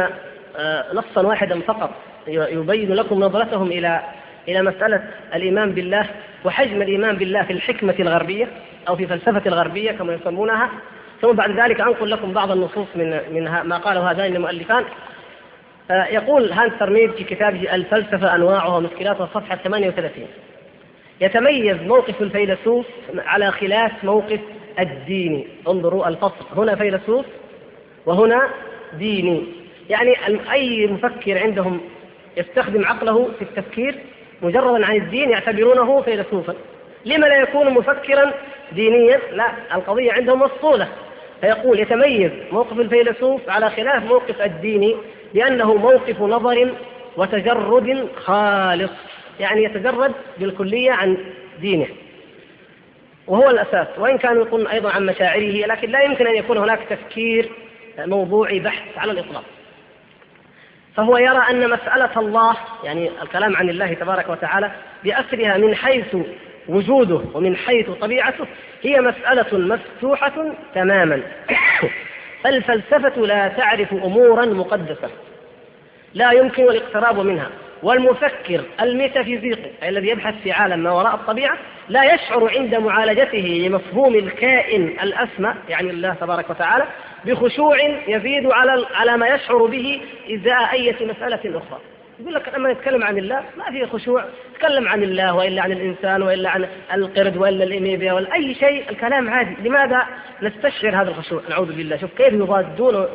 آه، نصا واحدا فقط يبين لكم نظرتهم إلى إلى مسألة الإيمان بالله وحجم الإيمان بالله في الحكمة الغربية أو في فلسفة الغربية كما يسمونها. ثم بعد ذلك أنقل لكم بعض النصوص من من ما قاله هذان المؤلفان. آه، يقول هانس ترميد في كتابه الفلسفة أنواعها ومشكلاتها صفحة 38 يتميز موقف الفيلسوف على خلاف موقف الديني انظروا الفصل. هنا فيلسوف وهنا ديني. يعني أي مفكر عندهم يستخدم عقله في التفكير مجردا عن الدين يعتبرونه فيلسوفا لما لا يكون مفكرا دينيا؟ لا القضية عندهم مفصولة. فيقول يتميز موقف الفيلسوف على خلاف موقف الديني لأنه موقف نظر وتجرد خالص يعني يتجرد بالكلية عن دينه. وهو الأساس. وإن كان يقول أيضا عن مشاعره لكن لا يمكن أن يكون هناك تفكير موضوعي بحث على الإطلاق. فهو يرى أن مسألة الله يعني الكلام عن الله تبارك وتعالى بأسرها من حيث وجوده ومن حيث طبيعته هي مسألة مفتوحة تماما. الفلسفة لا تعرف أمورا مقدسة لا يمكن الاقتراب منها. والمفكر الميتافيزيقي الذي يبحث في عالم ما وراء الطبيعة لا يشعر عند معالجته لمفهوم الكائن الأسمى يعني الله تبارك وتعالى بخشوع يزيد على على ما يشعر به إزاء أي مسألة أخرى. يقول لك لما نتكلم عن الله ما في خشوع. تكلم عن الله وإلا عن الإنسان وإلا عن القرد وإلا الأميبيا ولا أي شيء الكلام عادي. لماذا نستشعر هذا الخشوع؟ نعوذ بالله. شوف كيف يضادون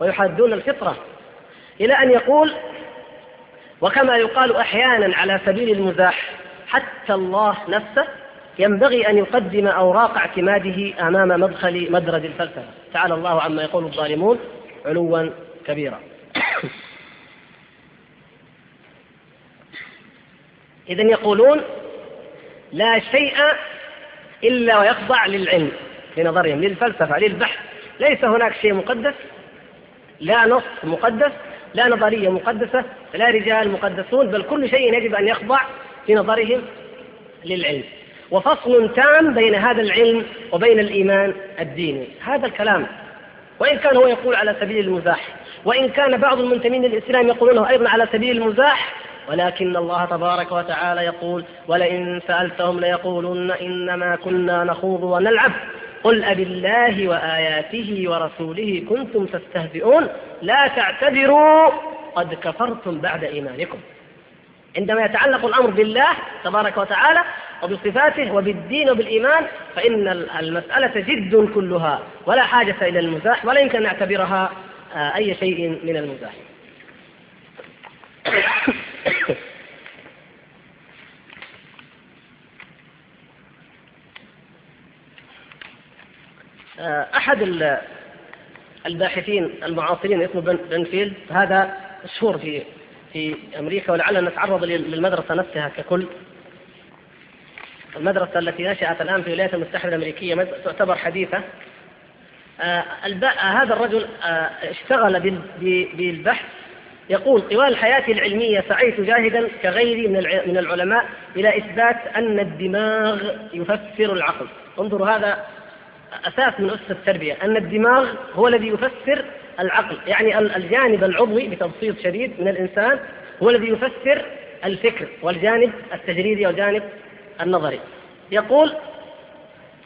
ويحادون الفطرة. إلى أن يقول وكما يقال أحيانا على سبيل المزاح حتى الله نفسه ينبغي أن يقدم أوراق اعتماده أمام مدخل مدرج الفلسفة. تعالى الله عما يقول الظالمون علوا كبيرا. إذا يقولون لا شيء إلا ويخضع للعلم لنظرهم للفلسفة للبحث. ليس هناك شيء مقدس لا نص مقدس لا نظرية مقدسة لا رجال مقدسون بل كل شيء يجب أن يخضع في نظرهم للعلم. وفصل تام بين هذا العلم وبين الإيمان الديني. هذا الكلام وإن كان هو يقول على سبيل المزاح وإن كان بعض المنتمين للإسلام يقولونه أيضا على سبيل المزاح ولكن الله تبارك وتعالى يقول ولئن سألتهم ليقولن إنما كنا نخوض ونلعب قل أب الله وآياته ورسوله كنتم تستهزئون لا تعتذروا قد كفرتم بعد إيمانكم. عندما يتعلق الأمر بالله تبارك وتعالى وبصفاته وبالدين وبالإيمان فإن المسألة جد كلها ولا حاجة إلى المزاح ولا يمكن أن نعتبرها آه، أي شيء من المزاح. آه، أحد الباحثين المعاصرين اسمه بنفيلد هذا مشهور في في أمريكا ولعلنا نتعرض للمدرسة نفسها ككل. المدرسة التي نشأت الآن في الولايات المتحدة الأمريكية تعتبر حديثة. آه هذا الرجل آه اشتغل بالبحث. يقول طوال حياتي العلمية سعيت جاهدا كغيري من من العلماء إلى إثبات أن الدماغ يفسر العقل. انظروا هذا أساس من أسس التربية. أن الدماغ هو الذي يفسر العقل يعني الجانب العضوي بتبسيط شديد من الإنسان هو الذي يفسر الفكر والجانب التجريدي والجانب النظري. يقول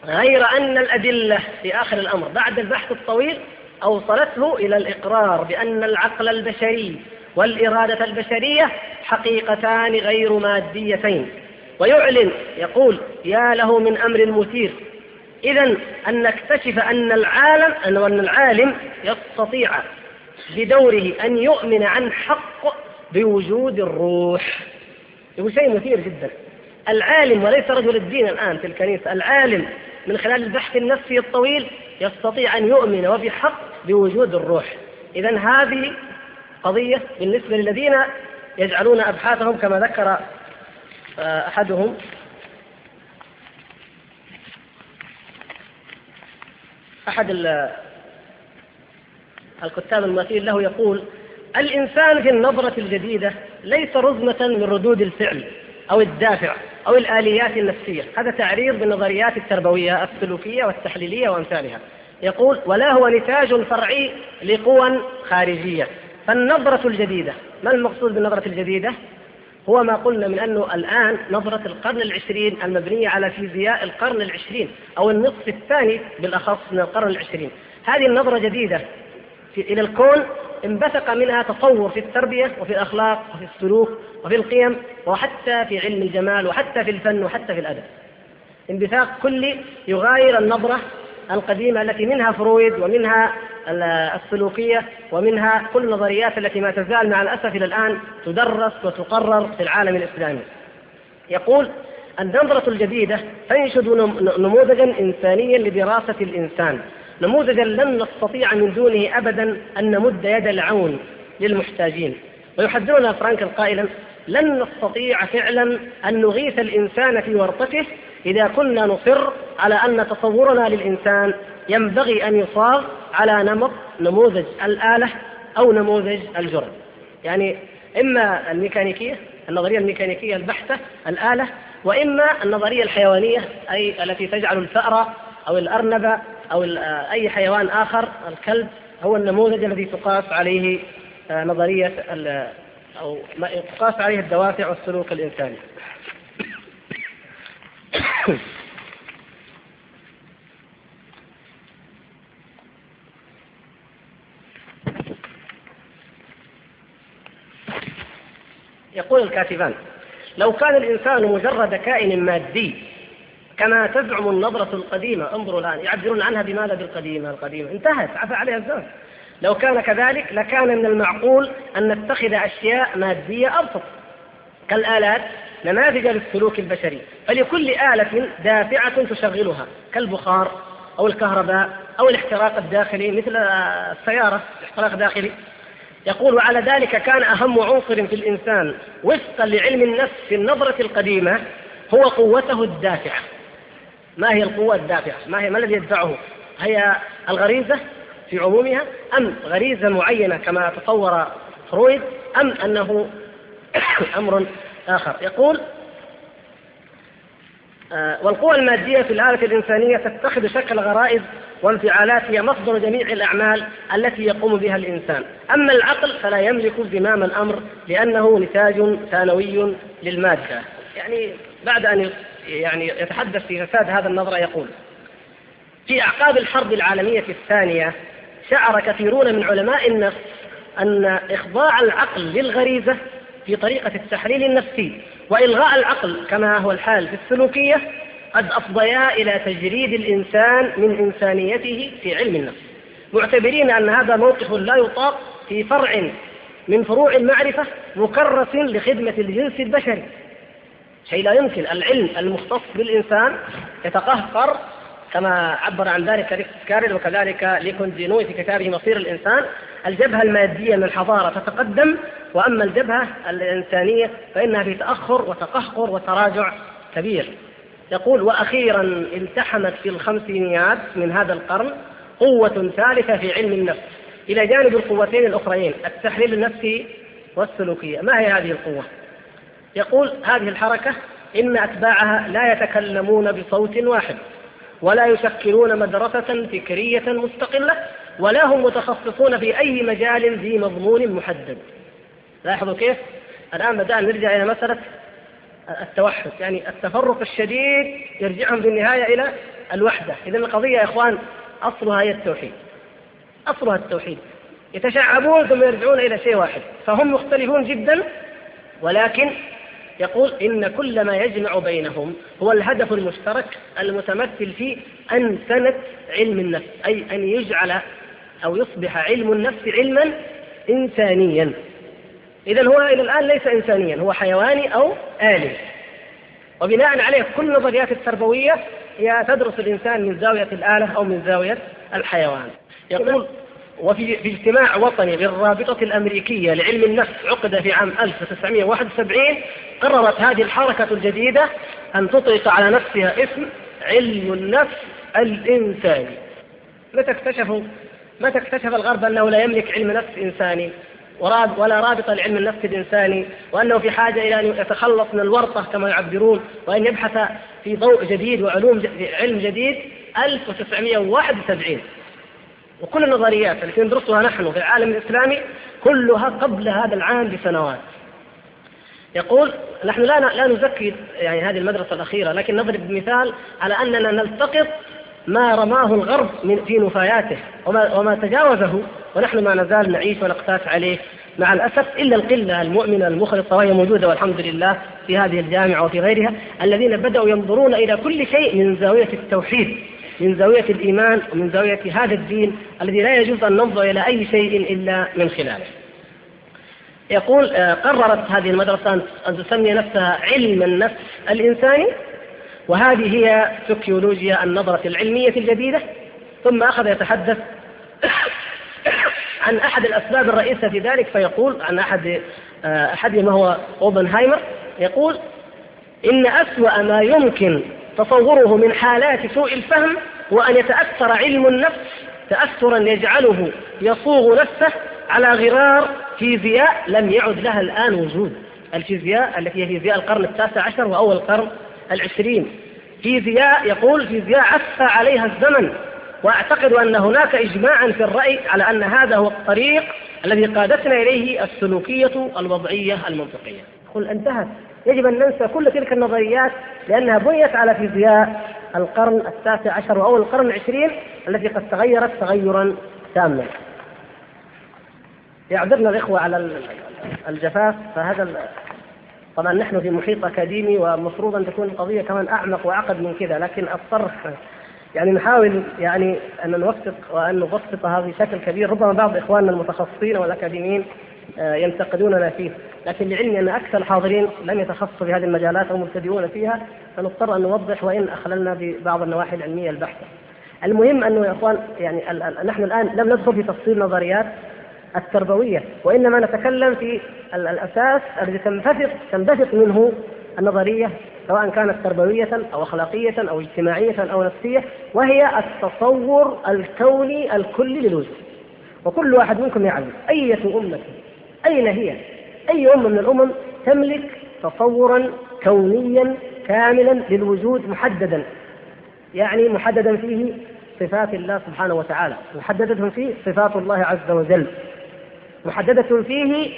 غير أن الأدلة في آخر الأمر بعد البحث الطويل أوصلته إلى الإقرار بأن العقل البشري والإرادة البشرية حقيقتان غير ماديتين. ويعلن يقول يا له من أمر مثير إذا أن نكتشف أن العالم أن العالم يستطيع بدوره أن يؤمن عن حق بوجود الروح. يقول شيء مثير جدا. العالم وليس رجل الدين الآن في الكنيسة. العالم من خلال البحث النفسي الطويل يستطيع أن يؤمن وبحق بوجود الروح. إذا هذه قضية بالنسبة للذين يجعلون أبحاثهم كما ذكر أحدهم أحد الكتاب المثير له يقول الإنسان في النظرة الجديدة ليس رزمة من ردود الفعل أو الدافع أو الآليات النفسية. هذا تعريض بالنظريات التربوية السلوكية والتحليلية وأمثالها. يقول ولا هو نتاج فرعي لقوى خارجية. فالنظرة الجديدة ما المقصود بالنظرة الجديدة؟ هو ما قلنا من أنه الآن نظرة القرن العشرين المبنية على فيزياء القرن العشرين أو النصف الثاني بالأخص من القرن العشرين. هذه النظرة جديدة. إلى الكون انبثق منها تطور في التربية وفي الأخلاق وفي السلوك وفي القيم وحتى في علم الجمال وحتى في الفن وحتى في الأدب. انبثاق كلي يغاير النظرة القديمة التي منها فرويد ومنها السلوكية ومنها كل النظريات التي ما تزال مع الأسف إلى الآن تدرس وتقرر في العالم الإسلامي. يقول النظرة الجديدة تنشد نموذجا إنسانيا لدراسة الإنسان نموذجا لن نستطيع من دونه أبدا أن نمد يد العون للمحتاجين. ويحذرنا فرانكل قائلا لن نستطيع فعلا أن نغيث الإنسان في ورطته إذا كنا نصر على أن تصورنا للإنسان ينبغي أن يصاغ على نمط نموذج الآلة أو نموذج الجرم. يعني إما الميكانيكية النظرية الميكانيكية البحتة الآلة وإما النظرية الحيوانية أي التي تجعل الفأر أو الأرنب أو أي حيوان آخر الكلب هو النموذج الذي تقاس عليه آه، نظرية أو تقاس عليه الدوافع والسلوك الإنساني. يقول الكاتبان لو كان الإنسان مجرد كائن مادي كما تزعم النظرة القديمة انظروا الآن يعبرون عنها بماذا؟ بالقديمة القديمة. انتهت عفى عليها الزمن لو كان كذلك لكان من المعقول أن نتخذ أشياء مادية أبسط كالآلات نماذج للسلوك البشري. فلكل آلة دافعة تشغلها كالبخار أو الكهرباء أو الاحتراق الداخلي مثل السيارة احتراق داخلي يقول وعلى ذلك كان أهم عنصر في الإنسان وفقا لعلم النفس في النظرة القديمة هو قوته الدافعة. ما هي القوة الدافعة؟ ما هي ما الذي يدفعه؟ هي الغريزة في عمومها أم غريزة معينة كما تصور فرويد أم أنه أمر آخر. يقول آه، والقوى المادية في الآلة الإنسانية تتخذ شكل غرائز وانفعالات هي مصدر جميع الأعمال التي يقوم بها الإنسان. أما العقل فلا يملك زمام الأمر لأنه نتاج ثانوي للمادة. يعني بعد أن يعني يتحدث في فساد هذا النظرة يقول في أعقاب الحرب العالمية الثانية شعر كثيرون من علماء النفس أن إخضاع العقل للغريزة في طريقة التحليل النفسي وإلغاء العقل كما هو الحال في السلوكية قد أفضيا إلى تجريد الإنسان من إنسانيته في علم النفس. معتبرين أن هذا موقف لا يطاق في فرع من فروع المعرفة مكرس لخدمة الجنس البشري. شيء لا يمكن. العلم المختص بالإنسان يتقهقر كما عبر عن ذلك ريكس كارل وكذلك ليكون دينوي في كتابه مصير الإنسان. الجبهة المادية من الحضارة تتقدم وأما الجبهة الإنسانية فإنها في تأخر وتقهقر وتراجع كبير. يقول وأخيرا التحمت في الخمسينيات من هذا القرن قوة ثالثة في علم النفس. إلى جانب القوتين الأخريين التحليل النفسي والسلوكية. ما هي هذه القوة؟ يقول هذه الحركة إن أتباعها لا يتكلمون بصوت واحد ولا يشكلون مدرسة فكرية مستقلة ولا هم متخصصون في أي مجال ذي مضمون محدد. لاحظوا كيف؟ الآن بدأنا نرجع إلى مسألة التوحد يعني التفرق الشديد يرجعهم في النهاية إلى الوحدة. إذا القضية يا إخوان أصلها هي التوحيد. أصلها التوحيد. يتشعبون ثم يرجعون إلى شيء واحد. فهم مختلفون جدا ولكن يقول إن كل ما يجمع بينهم هو الهدف المشترك المتمثل في أنسنة علم النفس أي أن يجعل أو يصبح علم النفس علما إنسانيا. إذا هو إلى الآن ليس إنسانيا هو حيواني أو آلي. وبناء عليه كل النظريات التربوية هي تدرس الإنسان من زاوية الآلة أو من زاوية الحيوان. يقول وفي في اجتماع وطني للرابطة الأمريكية لعلم النفس عقد في عام 1971 قررت هذه الحركة الجديدة أن تطلق على نفسها اسم علم النفس الإنساني. متى اكتشفوا متى اكتشف الغرب أنه لا يملك علم نفس إنساني؟ ولا رابطة لعلم النفس الإنساني وأنه في حاجة إلى أن يتخلص من الورطة كما يعبرون وأن يبحث في ضوء جديد وعلوم علم جديد 1971 وكل النظريات التي ندرسها نحن في العالم الإسلامي كلها قبل هذا العام بسنوات. يقول نحن لا لا نزكي يعني هذه المدرسة الأخيرة لكن نضرب مثال على أننا نلتقط ما رماه الغرب من في نفاياته وما, وما تجاوزه ونحن ما نزال نعيش ونقتات عليه. مع الأسف إلا القلة المؤمنة المخلصة وهي موجودة والحمد لله في هذه الجامعة وفي غيرها الذين بدأوا ينظرون إلى كل شيء من زاوية التوحيد من زاوية الإيمان ومن زاوية هذا الدين الذي لا يجوز أن ننظر إلى أي شيء إلا من خلاله. يقول آه، قررت هذه المدرسة أن تسمي نفسها علم النفس الإنساني. وهذه هي سكيولوجيا النظرة العلمية الجديدة ثم أخذ يتحدث عن أحد الأسباب الرئيسة في ذلك فيقول عن أحد آه، أحدهم هو أوبنهايمر يقول إن أسوأ ما يمكن تصوره من حالات سوء الفهم هو أن يتأثر علم النفس تأثرا يجعله يصوغ نفسه على غرار فيزياء لم يعد لها الآن وجود. الفيزياء التي هي فيزياء القرن التاسع عشر وأول القرن العشرين فيزياء يقول فيزياء عفى عليها الزمن وأعتقد أن هناك اجماعا في الرأي على أن هذا هو الطريق الذي قادتنا إليه السلوكية الوضعية المنطقية. يقول انتهت يجب أن ننسى كل تلك النظريات لأنها بنيت على فيزياء القرن التاسع عشر واول القرن العشرين التي قد تغيرت تغيرا تاما. يعذرنا الإخوة على الجفاف فهذا طبعا نحن في محيط أكاديمي ومفروض أن تكون القضية كمان أعمق واعقد من كذا لكن اضطر يعني نحاول يعني أن نوثق وأن نبسطها بشكل كبير ربما بعض إخواننا المتخصصين والأكاديميين آه، ينتقدوننا فيه لكن لعلمي أن أكثر الحاضرين لم يتخصصوا في هذه المجالات أو مبتدئون فيها فنضطر أن نوضح وإن أخللنا ببعض النواحي العلمية البحتة. المهم أنه يا إخوان يعني نحن الآن لم ندخل في تفصيل نظريات التربوية وإنما نتكلم في الأساس الذي تنبثق تنبثق منه النظرية سواء كانت تربوية أو أخلاقية أو اجتماعية أو نفسية وهي التصور الكوني الكلي للوجود. وكل واحد منكم يعلم أية أمة أين هي؟ أي أمة من الأمم تملك تصورا كونيا كاملا للوجود محددا؟ يعني محددا فيه صفات الله سبحانه وتعالى محددة فيه صفات الله عز وجل. محددة فيه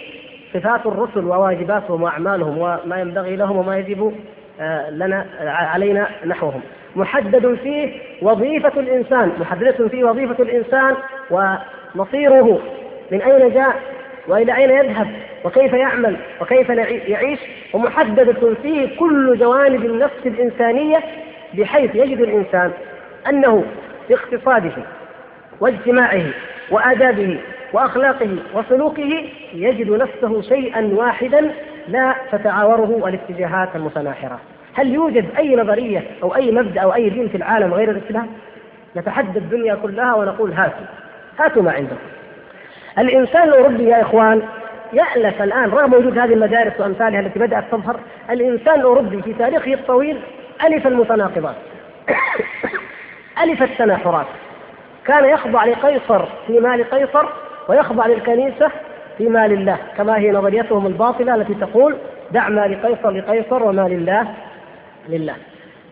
صفات الرسل وواجباتهم وأعمالهم وما ينبغي لهم وما يجب آه، لنا علينا نحوهم. محدد فيه وظيفة الإنسان محددة فيه وظيفة الإنسان ومصيره من أين جاء وإلى أين يذهب وكيف يعمل وكيف يعيش. ومحددة فيه كل جوانب النفس الإنسانية بحيث يجد الإنسان أنه في اقتصاده واجتماعه وآدابه وأخلاقه وسلوكه يجد نفسه شيئا واحدا لا تتعاوره الاتجاهات المتناحرة. هل يوجد أي نظرية أو أي مبدأ أو أي دين في العالم غير الإسلام؟ نتحدى الدنيا كلها ونقول هاتوا هاتوا ما عندكم. الإنسان الأوروبي يا إخوان يألف الآن رغم وجود هذه المدارس وأمثالها التي بدأت تظهر الإنسان الأوروبي في تاريخه الطويل ألف المتناقضات. ألف التناحرات. كان يخضع لقيصر في مال قيصر ويخضع للكنيسة في مال الله كما هي نظريتهم الباطلة التي تقول دع ما لقيصر لقيصر وما لله لله.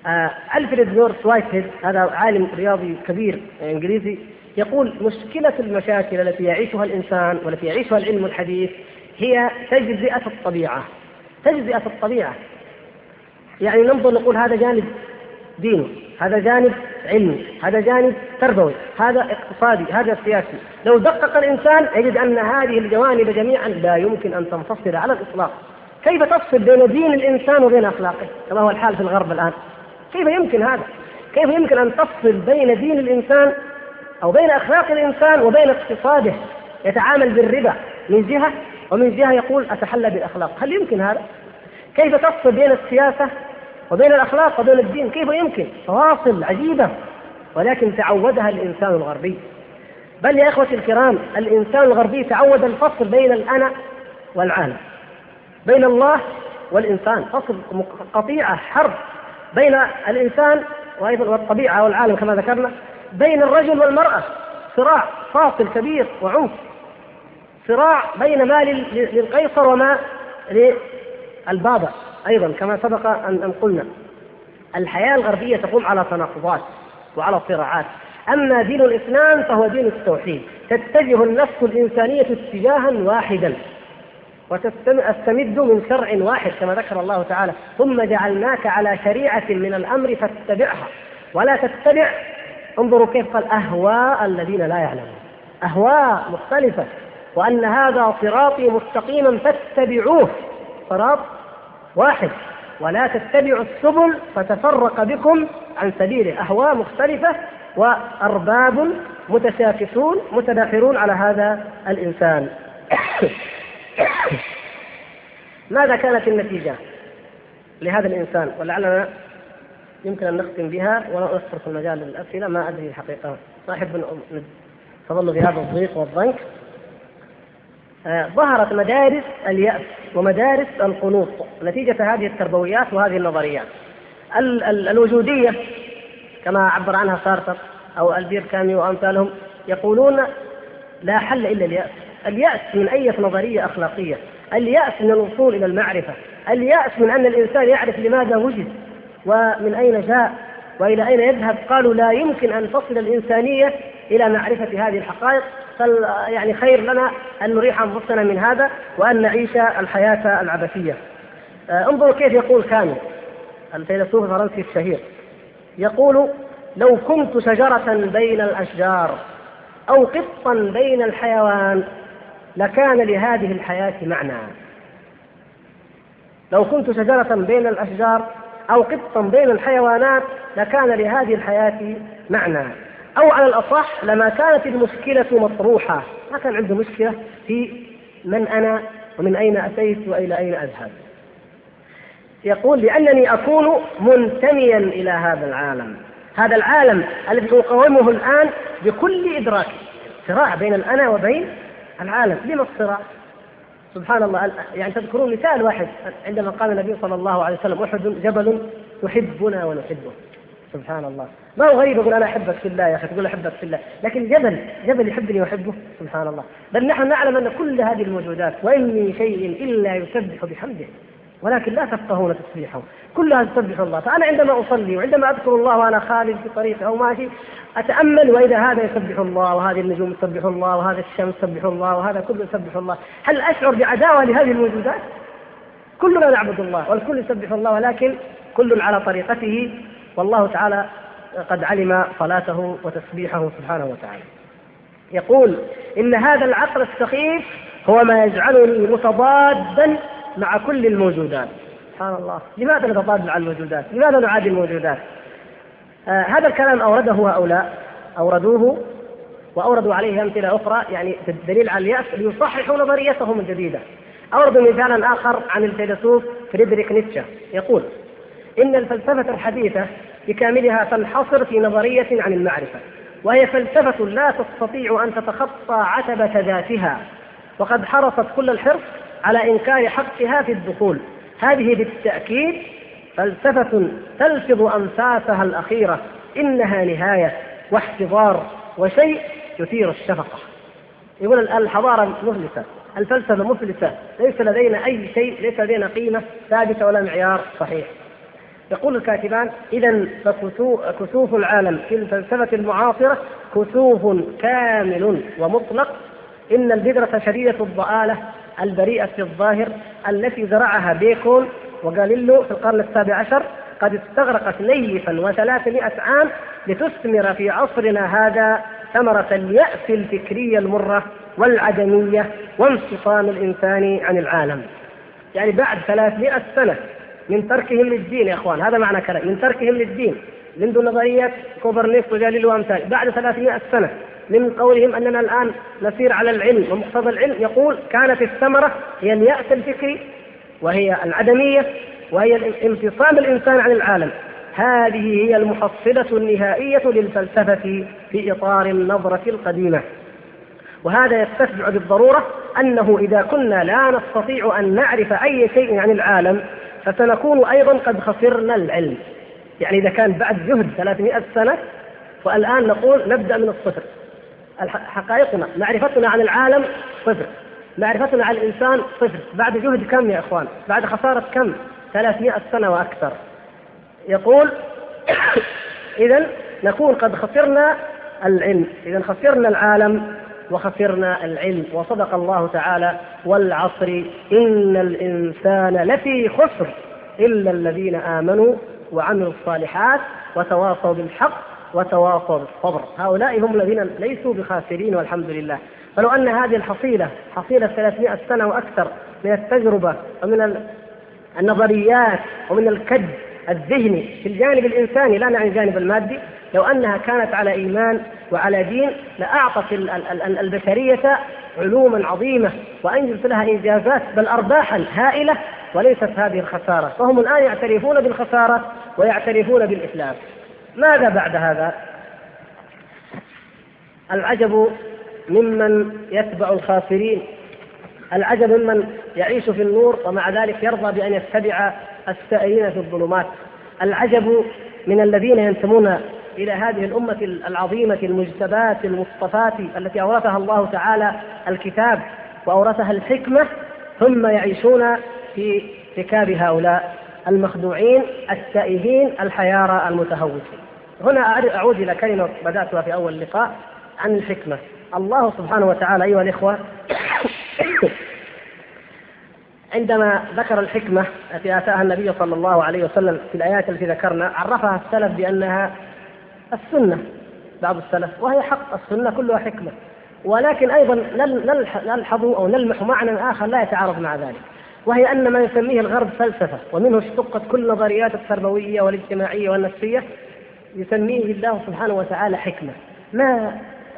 آه ألفريد نورث وايتهيد هذا عالم رياضي كبير إنجليزي يقول مشكلة المشاكل التي يعيشها الإنسان والتي يعيشها العلم الحديث هي تجزئة الطبيعة. تجزئة الطبيعة. يعني ننظر نقول هذا جانب ديني هذا جانب علمي هذا جانب تربوي هذا اقتصادي هذا سياسي. لو دقق الإنسان يجد أن هذه الجوانب جميعا لا يمكن أن تنفصل على الإطلاق. كيف تفصل بين دين الإنسان وبين أخلاقه؟ كما هو الحال في الغرب الآن. كيف يمكن هذا؟ كيف يمكن أن تفصل بين دين الإنسان أو بين أخلاق الإنسان وبين اقتصاده؟ يتعامل بالربا من جهة ومن جهة يقول أتحلى بالأخلاق. هل يمكن هذا؟ كيف تفصل بين السياسة وبين الأخلاق وبين الدين كيف يمكن؟ فواصل عجيبة ولكن تعودها الإنسان الغربي. بل يا إخوتي الكرام الإنسان الغربي تعود الفصل بين الأنا والعالم بين الله والإنسان فصل قطيعة حرب بين الإنسان وأيضا والطبيعة والعالم كما ذكرنا بين الرجل والمرأة. صراع فاصل كبير وعنف. صراع بين ما للقيصر وما للبابا. أيضا كما سبق أن قلنا الحياة الغربية تقوم على تناقضات وعلى صراعات أما دين الإسلام فهو دين التوحيد. تتجه النفس الإنسانية اتجاها واحدا وتستمد من شرع واحد كما ذكر الله تعالى ثم جعلناك على شريعة من الأمر فاتبعها. ولا تتبع انظروا كيف قال أهواء الذين لا يعلمون. أهواء مختلفة. وأن هذا صراطي مستقيما فاتبعوه. صراط واحد. ولا تتبعوا السبل فتفرق بكم عن سبيله أهواء مختلفة وأرباب متشاكسون متداخلون على هذا الإنسان. ماذا كانت النتيجة لهذا الإنسان؟ ولعلنا يمكن أن نختم بها ونترك المجال للأسئلة ما أدري الحقيقة. ما أحب تظل في هذا الضيق والضنك. ظهرت مدارس اليأس ومدارس القنوط نتيجة هذه التربويات وهذه النظريات. ال- ال- الوجودية كما عبر عنها سارتر أو ألبير كامي وأمثالهم يقولون لا حل إلا اليأس. اليأس من أي نظرية أخلاقية؟ اليأس من الوصول إلى المعرفة. اليأس من أن الإنسان يعرف لماذا وجد ومن أين جاء وإلى أين يذهب. قالوا لا يمكن أن تصل الإنسانية إلى معرفة هذه الحقائق يعني خير لنا أن نريح أنفسنا من هذا وأن نعيش الحياة العبثية. آه، انظروا كيف يقول كامل الفيلسوف الفرنسي الشهير. يقول لو كنت شجرة بين الأشجار أو قطا بين الحيوان لكان لهذه الحياة معنى. لو كنت شجرة بين الأشجار أو قطا بين الحيوانات لكان لهذه الحياة معنى. أو على الأصح لما كانت المشكلة مطروحة. ما كان عنده مشكلة في من أنا ومن أين أتيت وإلى أين أذهب. يقول لأنني أكون منتميا إلى هذا العالم. هذا العالم الذي أقاومه الآن بكل إدراكي صراع بين الأنا وبين العالم. لما الصراع؟ سبحان الله. يعني تذكرون مثال واحد عندما قال النبي صلى الله عليه وسلم أحد جبل تحبنا ونحبه. سبحان الله. ما هو غريب يقول أنا أحبك في الله يا أخي تقول أحبك في الله. لكن جبل جبل يحبني وأحبه؟ سبحان الله. بل نحن نعلم أن كل هذه الموجودات وإن من شيء إلا يسبح بحمده ولكن لا تفقهون تسبيحه. كلها تسبح الله. فأنا عندما أصلي وعندما أذكر الله وأنا خالد في طريقي أو ماشي أتأمل وإذا هذا يسبح الله وهذه النجوم تسبح الله وهذا الشمس تسبح الله وهذا كله يسبح الله. هل أشعر بعداوة لهذه الموجودات؟ كلنا نعبد الله والكل يسبح الله ولكن كل على طريقته والله تعالى قد علم صلاته وتسبيحه سبحانه وتعالى. يقول إن هذا العقل السخيف هو ما يجعلني متضادا مع كل الموجودات. سبحان الله. لماذا نتضاد مع الموجودات؟ لماذا نعادي الموجودات؟ آه هذا الكلام أورده هؤلاء أوردوه وأوردوا عليه أمثلة أخرى يعني دليل على اليأس ليصححوا نظريتهم الجديدة. أوردوا مثالا آخر عن الفيلسوف فريدريك نيتشه. يقول إن الفلسفة الحديثة بكاملها تنحصر في نظرية عن المعرفة وهي فلسفة لا تستطيع أن تتخطى عتبة ذاتها وقد حرصت كل الحرص على إنكار حقها في الدخول. هذه بالتأكيد فلسفة تلفظ أنفاسها الأخيرة إنها نهاية واحتضار وشيء يثير الشفقة. يقول الحضارة مفلسة الفلسفة مفلسة ليس لدينا أي شيء ليس لدينا قيمة ثابتة ولا معيار صحيح. يقول الكاتبان إذا فكسوف العالم في الفلسفة المعاصرة كسوف كامل ومطلق. إن البذرة شديدة الضآلة البريئة في الظاهر التي زرعها بيكون وغاليلو في القرن السابع عشر قد استغرقت نيفا وثلاثمائة عام لتثمر في عصرنا هذا ثمرة اليأس الفكرية المرة والعدمية وانفصام الإنسان عن العالم. يعني بعد ثلاثمائة سنة من تركهم للدين يا إخوان هذا معنى كلام. من تركهم للدين منذ نظريه كوبرنيكس وجاليليو وأمثال. بعد 300 سنة من قولهم أننا الآن نسير على العلم ومقتضى العلم يقول كانت الثمرة هي اليأس الفكري وهي العدمية وهي انفصام الإنسان عن العالم. هذه هي المحصلة النهائية للفلسفة في إطار النظرة القديمة. وهذا يستتبع بالضرورة أنه إذا كنا لا نستطيع أن نعرف أي شيء عن العالم فسنكون أيضا قد خسرنا العلم. يعني إذا كان بعد جهد 300 سنة والآن نقول نبدأ من الصفر. حقائقنا معرفتنا عن العالم صفر. معرفتنا عن الإنسان صفر. بعد جهد كم يا إخوان؟ بعد خسارة كم؟ 300 سنة وأكثر. يقول إذا نكون قد خسرنا العلم. إذا خسرنا العالم. وخسرنا العلم. وصدق الله تعالى والعصر إن الإنسان لفي خسر إلا الذين آمنوا وعملوا الصالحات وتواصوا بالحق وتواصوا بالصبر. هؤلاء هم الذين ليسوا بخاسرين والحمد لله. فلو أن هذه الحصيلة حصيلة 300 سنة وأكثر من التجربة ومن النظريات ومن الكد الذهني في الجانب الإنساني لا نعني الجانب المادي. لو أنها كانت على إيمان وعلى دين لأعطت البشرية علوما عظيمة وأنجزت لها إنجازات بل أرباحا هائلة وليست هذه الخسارة. فهم الآن يعترفون بالخسارة ويعترفون بالإسلام. ماذا بعد هذا؟ العجب ممن يتبع الخاسرين. العجب ممن يعيش في النور ومع ذلك يرضى بأن يتبع السائرين في الظلمات. العجب من الذين ينتمون إلى هذه الأمة العظيمة المجتباة المصطفاة التي أورثها الله تعالى الكتاب وأورثها الحكمة ثم يعيشون في ركاب هؤلاء المخدوعين التائهين الحيارى المتهوسين هنا أعود إلى كلمة بدأتها في أول اللقاء عن الحكمة. الله سبحانه وتعالى أيها الإخوة عندما ذكر الحكمة التي آتاها النبي صلى الله عليه وسلم في الآيات التي ذكرنا عرفها السلف بأنها السنة بعض السلف وهي حق السنة كلها حكمة. ولكن أيضا نلحظ أو نلمح معنى آخر لا يتعارض مع ذلك وهي أن ما يسميه الغرب فلسفة ومنه اشتقت كل نظريات التربوية والاجتماعية والنفسية يسميه الله سبحانه وتعالى حكمة. ما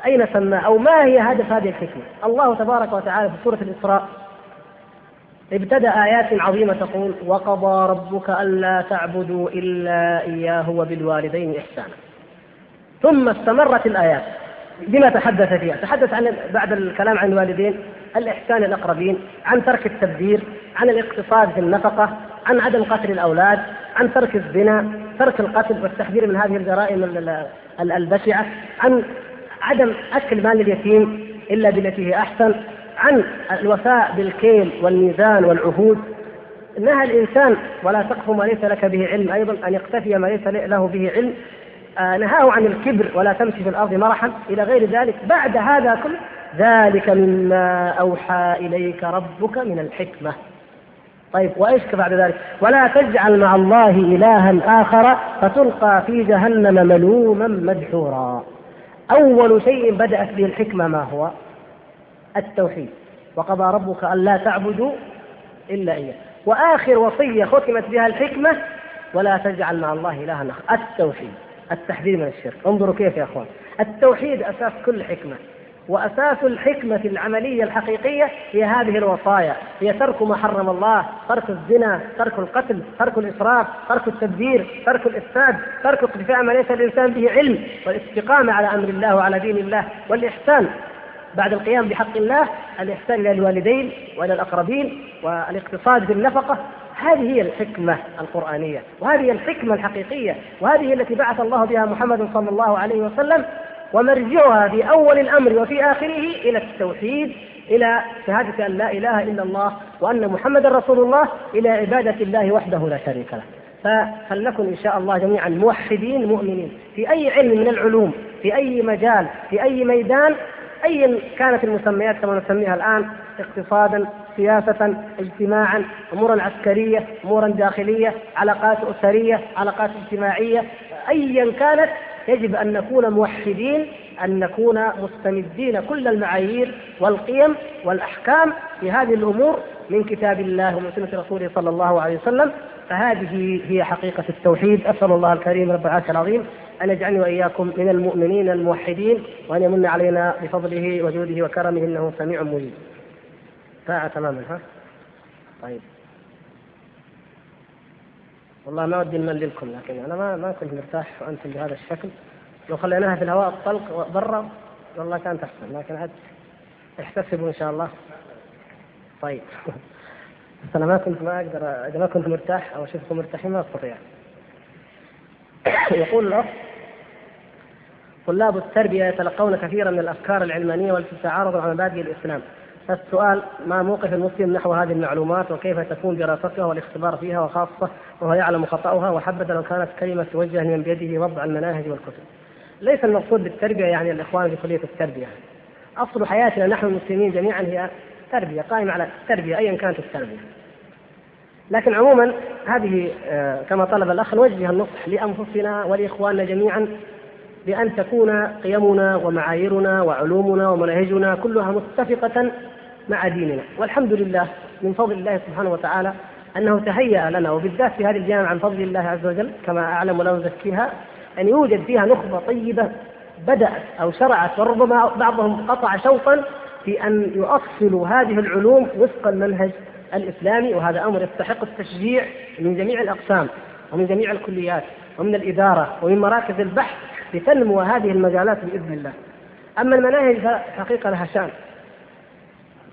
أين سماه أو ما هي هدف هذه الحكمة؟ الله تبارك وتعالى في سورة الإسراء ابتدأ آيات عظيمة تقول وقضى ربك ألا تعبدوا إلا إياه وبالوالدين إحسانا. ثم استمرت الآيات بما تحدث فيها. تحدث عن بعد الكلام عن الوالدين الإحسان الأقربين عن ترك التبذير عن الاقتصاد في النفقة عن عدم قتل الأولاد عن ترك الزنا ترك القتل والتحذير من هذه الجرائم البشعة عن عدم أكل مال اليتيم إلا بالتي هي أحسن عن الوفاء بالكيل والميزان والعهود نهى الإنسان ولا تقف ما ليس لك به علم أيضا أن يقتفي ما ليس له به علم آه نهاه عن الكبر ولا تمشي في الأرض مرحا إلى غير ذلك بعد هذا كله ذلك مما أوحى إليك ربك من الحكمة طيب وإيش بعد ذلك؟ ولا تجعل مع الله الها آخر فتلقى في جهنم ملوما مدحورا. أول شيء بدأت به الحكمة ما هو؟ التوحيد. وقضى ربك ألا تعبدوا إلا إياه. وآخر وصية ختمت بها الحكمة ولا تجعل مع الله إلها آخر. التوحيد التحذير من الشرك. انظروا كيف يا أخوان. التوحيد أساس كل حكمة. وأساس الحكمة العملية الحقيقية هي هذه الوصايا. هي ترك ما حرم الله ترك الزنا ترك القتل ترك الإسراف ترك التدبير ترك الإفساد ترك اقتفاء ما ليس الإنسان به علم والاستقامة على أمر الله وعلى دين الله والإحسان بعد القيام بحق الله الإحسان إلى الوالدين وإلى الأقربين والاقتصاد بالنفقة هذه هي الحكمة القرآنية وهذه هي الحكمة الحقيقية وهذه التي بعث الله بها محمد صلى الله عليه وسلم ومرجعها في أول الأمر وفي آخره إلى التوحيد إلى شهادة أن لا إله إلا الله وأن محمدا رسول الله إلى عبادة الله وحده لا شريك له. فلنكن إن شاء الله جميعا موحدين مؤمنين. في أي علم من العلوم في أي مجال في أي ميدان ايا كانت المسميات كما نسميها الآن اقتصادا سياسة اجتماعا امورا عسكرية امورا داخلية علاقات أسرية علاقات اجتماعية. ايا كانت يجب أن نكون موحدين أن نكون مستمدين كل المعايير والقيم والأحكام في هذه الأمور من كتاب الله ومن سنة رسوله صلى الله عليه وسلم. فهذه هي حقيقة التوحيد. أسأل الله الكريم رب العرش العظيم أن يجعلني وإياكم من المؤمنين الموحدين وأن يمن علينا بفضله وجوده وكرمه إنه سميع مجيب. ساعة تماما ها؟ طيب. والله ما ودي نمللكم لكن أنا ما ما كنت مرتاح وأنتم بهذا الشكل. لو خليناها في الهواء الطلق برا والله كانت أحسن لكن عاد احتسبوا إن شاء الله. طيب. أنا ما كنت ما أقدر إذا ما كنت مرتاح أو أشوفكم مرتاحين ما أستطيع. يقول الأخ طلاب التربية يتلقون كثيرا من الأفكار العلمانية والتي تتعارض مع مبادئ الإسلام فالسؤال ما موقف المسلم نحو هذه المعلومات وكيف تكون دراستها والاختبار فيها وخاصة وهو يعلم خطأها وحبذا لو كانت كلمة توجه من بيده وضع المناهج والكتب. ليس المقصود بالتربية يعني الإخوان في كلية التربية. أصل حياتنا نحن المسلمين جميعا هي تربية قائمة على التربية أيا كانت التربية. لكن عموما هذه آه، كما طلب الأخ نوجه النصح لأنفسنا ولإخواننا جميعا بأن تكون قيمنا ومعاييرنا وعلومنا ومناهجنا كلها متفقة مع ديننا. والحمد لله من فضل الله سبحانه وتعالى أنه تهيأ لنا وبالذات في هذه الجامعة عن فضل الله عز وجل كما أعلم ولا أزكيها أن يوجد فيها نخبة طيبة بدأت أو شرعت وربما بعضهم قطع شوطا في أن يؤصلوا هذه العلوم وفق المنهج الإسلامي وهذا أمر يستحق التشجيع من جميع الأقسام ومن جميع الكليات ومن الإدارة ومن مراكز البحث لتنمو هذه المجالات بإذن الله. أما المناهج فحقيقة لها شأن.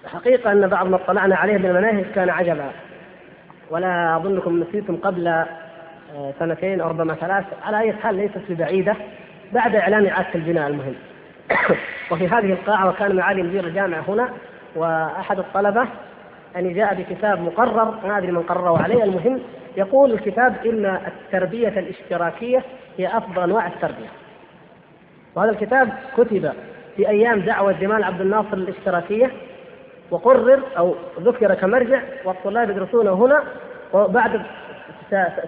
حقيقة أن بعض ما اطلعنا عليه من المناهج كان عجبا. ولا أظنكم نسيتم قبل آه، سنتين أو ربما ثلاث على أي حال ليست ببعيدة بعد إعلان إعادة البناء المهم. وفي هذه القاعة وكان معالي مدير الجامعة هنا وأحد الطلبة أن جاء بكتاب مقرر ما أدري من قرره عليه المهم يقول الكتاب إن التربية الاشتراكية هي أفضل أنواع التربية. وهذا الكتاب كتب في أيام دعوة جمال عبد الناصر الاشتراكية وقرر أو ذكر كمرجع والطلاب يدرسونه هنا وبعد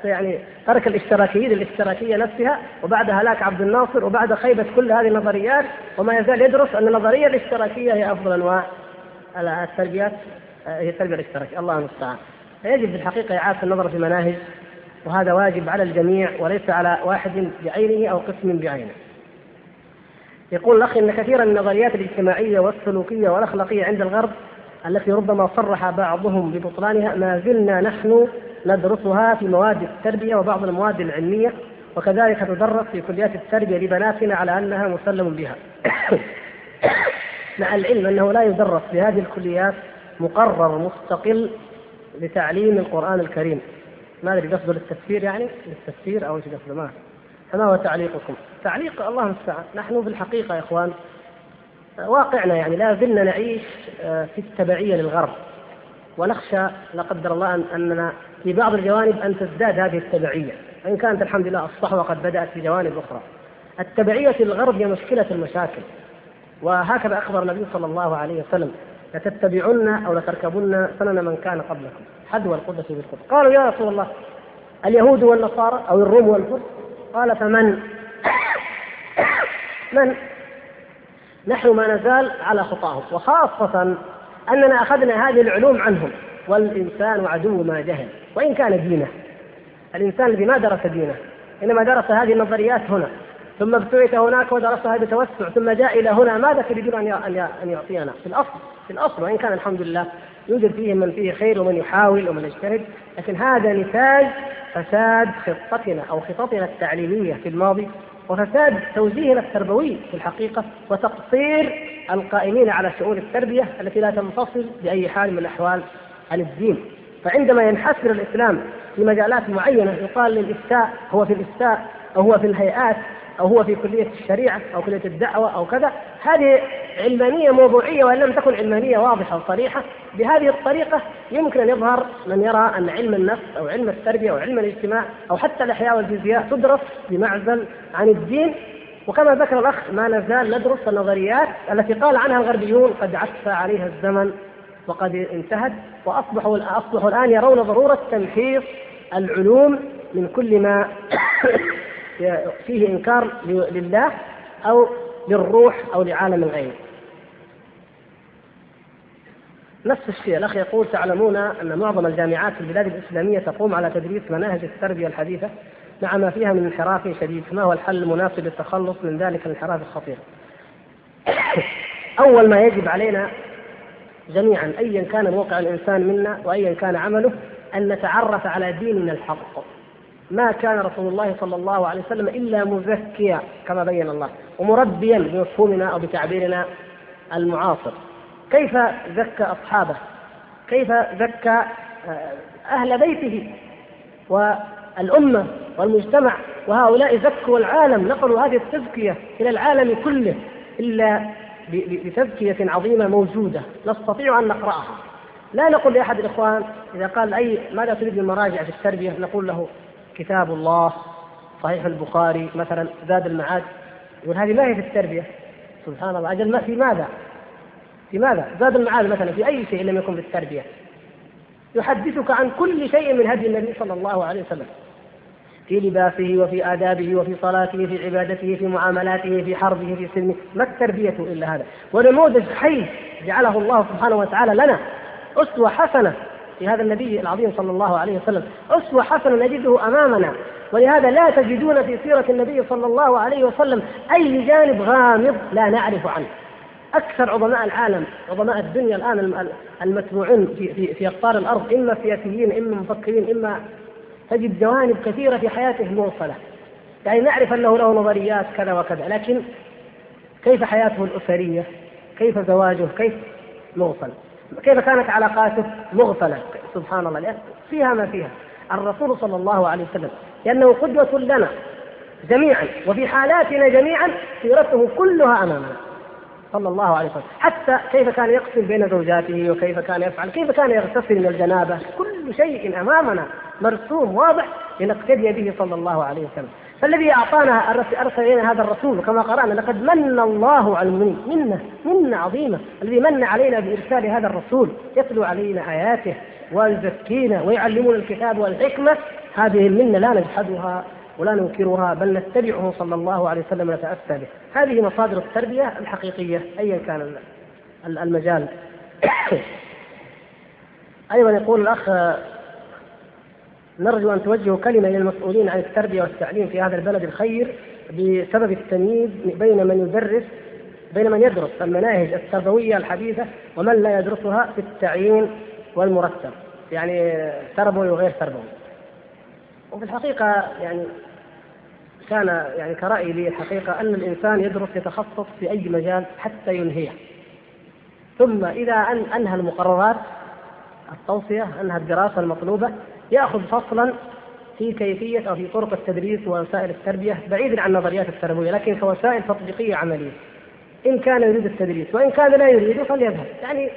يعني ترك الاشتراكية للاشتراكية نفسها وبعد هلاك عبد الناصر وبعد خيبة كل هذه النظريات وما يزال يدرس أن النظرية الاشتراكية هي أفضل أنواع التربيات هي التربية الاشتراكية. الله المستعان. فيجب في الحقيقة إعادة النظر في المناهج وهذا واجب على الجميع وليس على واحد بعينه أو قسم بعينه. يقول الأخ إن كثيرا من النظريات الاجتماعية والسلوكية والأخلاقية عند الغرب التي ربما صرح بعضهم ببطلانها ما زلنا نحن ندرسها في مواد التربية وبعض المواد العلمية وكذلك تدرس في كليات التربية لبناتنا على أنها مسلم بها. مع العلم أنه لا يدرس في هذه الكليات مقرر مستقل لتعليم القرآن الكريم. ما أدري قصده للتفسير يعني؟ للتفسير أو إيش قصده؟ ما فما هو تعليقكم؟ تعليق الله المستعان. نحن في الحقيقة يا إخوان واقعنا يعني لا زلنا نعيش آه، في التبعية للغرب. ونخشى لا قدر الله أن أننا في بعض الجوانب أن تزداد هذه التبعية. وإن كانت الحمد لله الصحوة قد بدأت في جوانب أخرى. التبعية للغرب هي مشكلة المشاكل. وهكذا أخبر النبي صلى الله عليه وسلم لتتبعن أو لتركبن سنن من كان قبلكم. حذو القدس بالقدس. قالوا يا رسول الله اليهود والنصارى أو الروم والفرس قال فمن من نحن ما نزال على خطاهم. وخاصة أننا أخذنا هذه العلوم عنهم. والإنسان عدو ما جهل. وإن كان دينه. الإنسان الذي ما درس دينه. إنما درس هذه النظريات هنا. ثم ابتعث هناك ودرسها بتوسع ثم جاء إلى هنا ماذا تريدون أن يعطينا؟ في الأصل في الأصل وإن كان الحمد لله يوجد فيه من فيه خير ومن يحاول ومن يجتهد لكن هذا نتاج فساد خطتنا أو خططنا التعليمية في الماضي وفساد توجيهنا التربوي في الحقيقة وتقصير القائمين على شؤون التربية التي لا تنفصل بأي حال من الأحوال عن الدين. فعندما ينحسر الإسلام في مجالات معينة يقال للإفتاء هو في الإفتاء أو هو في الهيئات أو هو في كلية الشريعة أو كلية الدعوة أو كذا هذه علمانية موضوعية وإن لم تكن علمانية واضحة وصريحة بهذه الطريقة يمكن أن يظهر من يرى أن علم النفس أو علم التربية أو علم الاجتماع أو حتى الأحياء والفيزياء تدرس بمعزل عن الدين. وكما ذكر الأخ ما نزال ندرس النظريات التي قال عنها الغربيون قد عفى عليها الزمن وقد انتهت وأصبحوا أصبحوا الآن يرون ضرورة تمحيص العلوم من كل ما فيه إنكار لله أو للروح أو لعالم الغيب. نفس الشيء الأخ يقول تعلمون أن معظم الجامعات في البلاد الإسلامية تقوم على تدريس مناهج التربية الحديثة مع ما فيها من انحراف شديد ما هو الحل المناسب للتخلص من ذلك الانحراف الخطير؟ أول ما يجب علينا جميعا أيا كان موقع الإنسان منا وأيا كان عمله أن نتعرف على ديننا الحق. ما كان رسول الله صلى الله عليه وسلم إلا مزكيا كما بين الله ومربيا بمفهومنا أو بتعبيرنا المعاصر. كيف زكى أصحابه؟ كيف زكى آه، أهل بيته والأمة والمجتمع؟ وهؤلاء زكوا العالم نقلوا هذه التزكية إلى العالم كله إلا بتزكية عظيمة موجودة نستطيع أن نقرأها. لا نقول لأحد الإخوان إذا قال أي ماذا تريد من مراجع في التربية؟ نقول له كتاب الله صحيح البخاري مثلا زاد المعاد يقول هذه ما هي في التربية؟ سبحان الله أجل ما في ماذا؟ في ماذا؟ زاد المعاد مثلا في أي شيء لم يكن في التربية؟ يحدثك عن كل شيء من هدي النبي صلى الله عليه وسلم. في لباسه وفي آدابه وفي صلاته في عبادته في معاملاته في حربه في سلمه ما التربية إلا هذا؟ ونموذج حي جعله الله سبحانه وتعالى لنا أسوة حسنة. في هذا النبي العظيم صلى الله عليه وسلم. أسوة حسنة نجده أمامنا. ولهذا لا تجدون في سيرة النبي صلى الله عليه وسلم أي جانب غامض لا نعرف عنه. أكثر عظماء العالم عظماء الدنيا الآن المتبوعين في, في, في أقطار الأرض إما سياسيين إما مفكرين إما تجد جوانب كثيرة في حياته موصلة. يعني نعرف أنه له نظريات كذا وكذا لكن كيف حياته الأسرية؟ كيف زواجه؟ كيف موصل؟ كيف كانت علاقاته مغفلة؟ سبحان الله. لأن فيها ما فيها. الرسول صلى الله عليه وسلم لأنه قدوة لنا جميعا وفي حالاتنا جميعا سيرته كلها أمامنا. صلى الله عليه وسلم. حتى كيف كان يقسم بين زوجاته وكيف كان يفعل كيف كان يغتسل من الجنابة كل شيء أمامنا مرسوم واضح لنقتدي به صلى الله عليه وسلم. فالذي أعطانا أرسل إلينا هذا الرسول كما قرأنا لقد من الله على المؤمنين. منه منه عظيمة. الذي من علينا بإرسال هذا الرسول يتلو علينا آياته ويزكينا ويعلمنا الكتاب والحكمة. هذه المنه لا نجحدها ولا ننكرها بل نتبعه صلى الله عليه وسلم ونتأسى به. هذه مصادر التربية الحقيقية ايا كان المجال. أيضا يقول الأخ نرجو أن توجهوا كلمة إلى المسؤولين عن التربية والتعليم في هذا البلد الخير بسبب التمييز بين من يدرس بين من يدرس المناهج التربوية الحديثة ومن لا يدرسها في التعيين والمرتب. يعني تربوي وغير تربوي. وفي الحقيقة يعني كان يعني كرأي لي الحقيقة أن الإنسان يدرس يتخصص في أي مجال حتى ينهيه. ثم إذا أن أنهى المقررات التوصية أنهى الدراسة المطلوبة يأخذ فصلا في كيفية أو في طرق التدريس ووسائل التربية بعيدا عن النظريات التربوية لكن كوسائل تطبيقية عملية. إن كان يريد التدريس وإن كان لا يريده فليذهب، يعني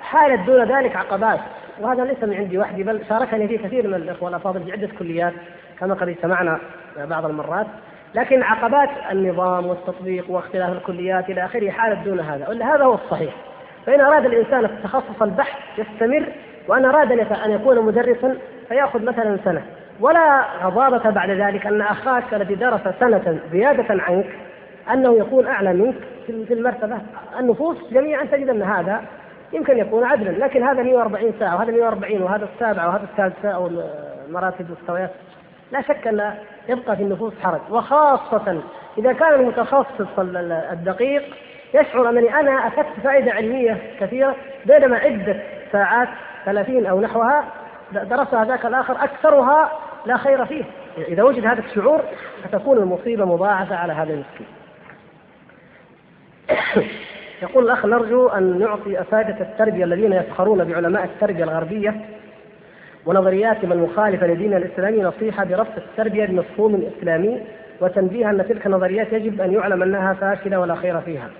حالت دون ذلك عقبات. وهذا ليس من عندي وحدي بل شاركني فيه كثير من الإخوة الأفاضل في عدة كليات كما قد سمعنا بعض المرات. لكن عقبات النظام والتطبيق واختلاف الكليات إلى آخره حالت دون هذا. ولا هذا هو الصحيح. فإن أراد الإنسان التخصص البحث يستمر وأن أراد أن يكون مدرسا فيأخذ مثلا سنة. ولا غضابة بعد ذلك أن أخاك الذي درس سنة زيادة عنك أنه يكون أعلى منك في المرتبة. النفوس جميعا تجد أن هذا يمكن يكون عدلا. لكن هذا 140 ساعة وهذا 140 وهذا السابعة وهذا السادسة أو المراتب والمستويات لا شك أن يبقى في النفوس حرج. وخاصة إذا كان المتخصص الدقيق يشعر أنني أنا أخذت فائدة علمية كثيرة بينما عدة ساعات 30 أو نحوها درسها ذاك الآخر أكثرها لا خير فيه. إذا وجد هذا الشعور ستكون المصيبة مضاعفة على هذا المسكين. يقول الأخ نرجو أن نعطي أساتذة التربية الذين يفخرون بعلماء التربية الغربية ونظرياتهم المخالفة لديننا الإسلامي نصيحة بربط التربية بمفهوم إسلامي وتنبيه أن تلك النظريات يجب أن يعلم أنها فاشلة ولا خير فيها.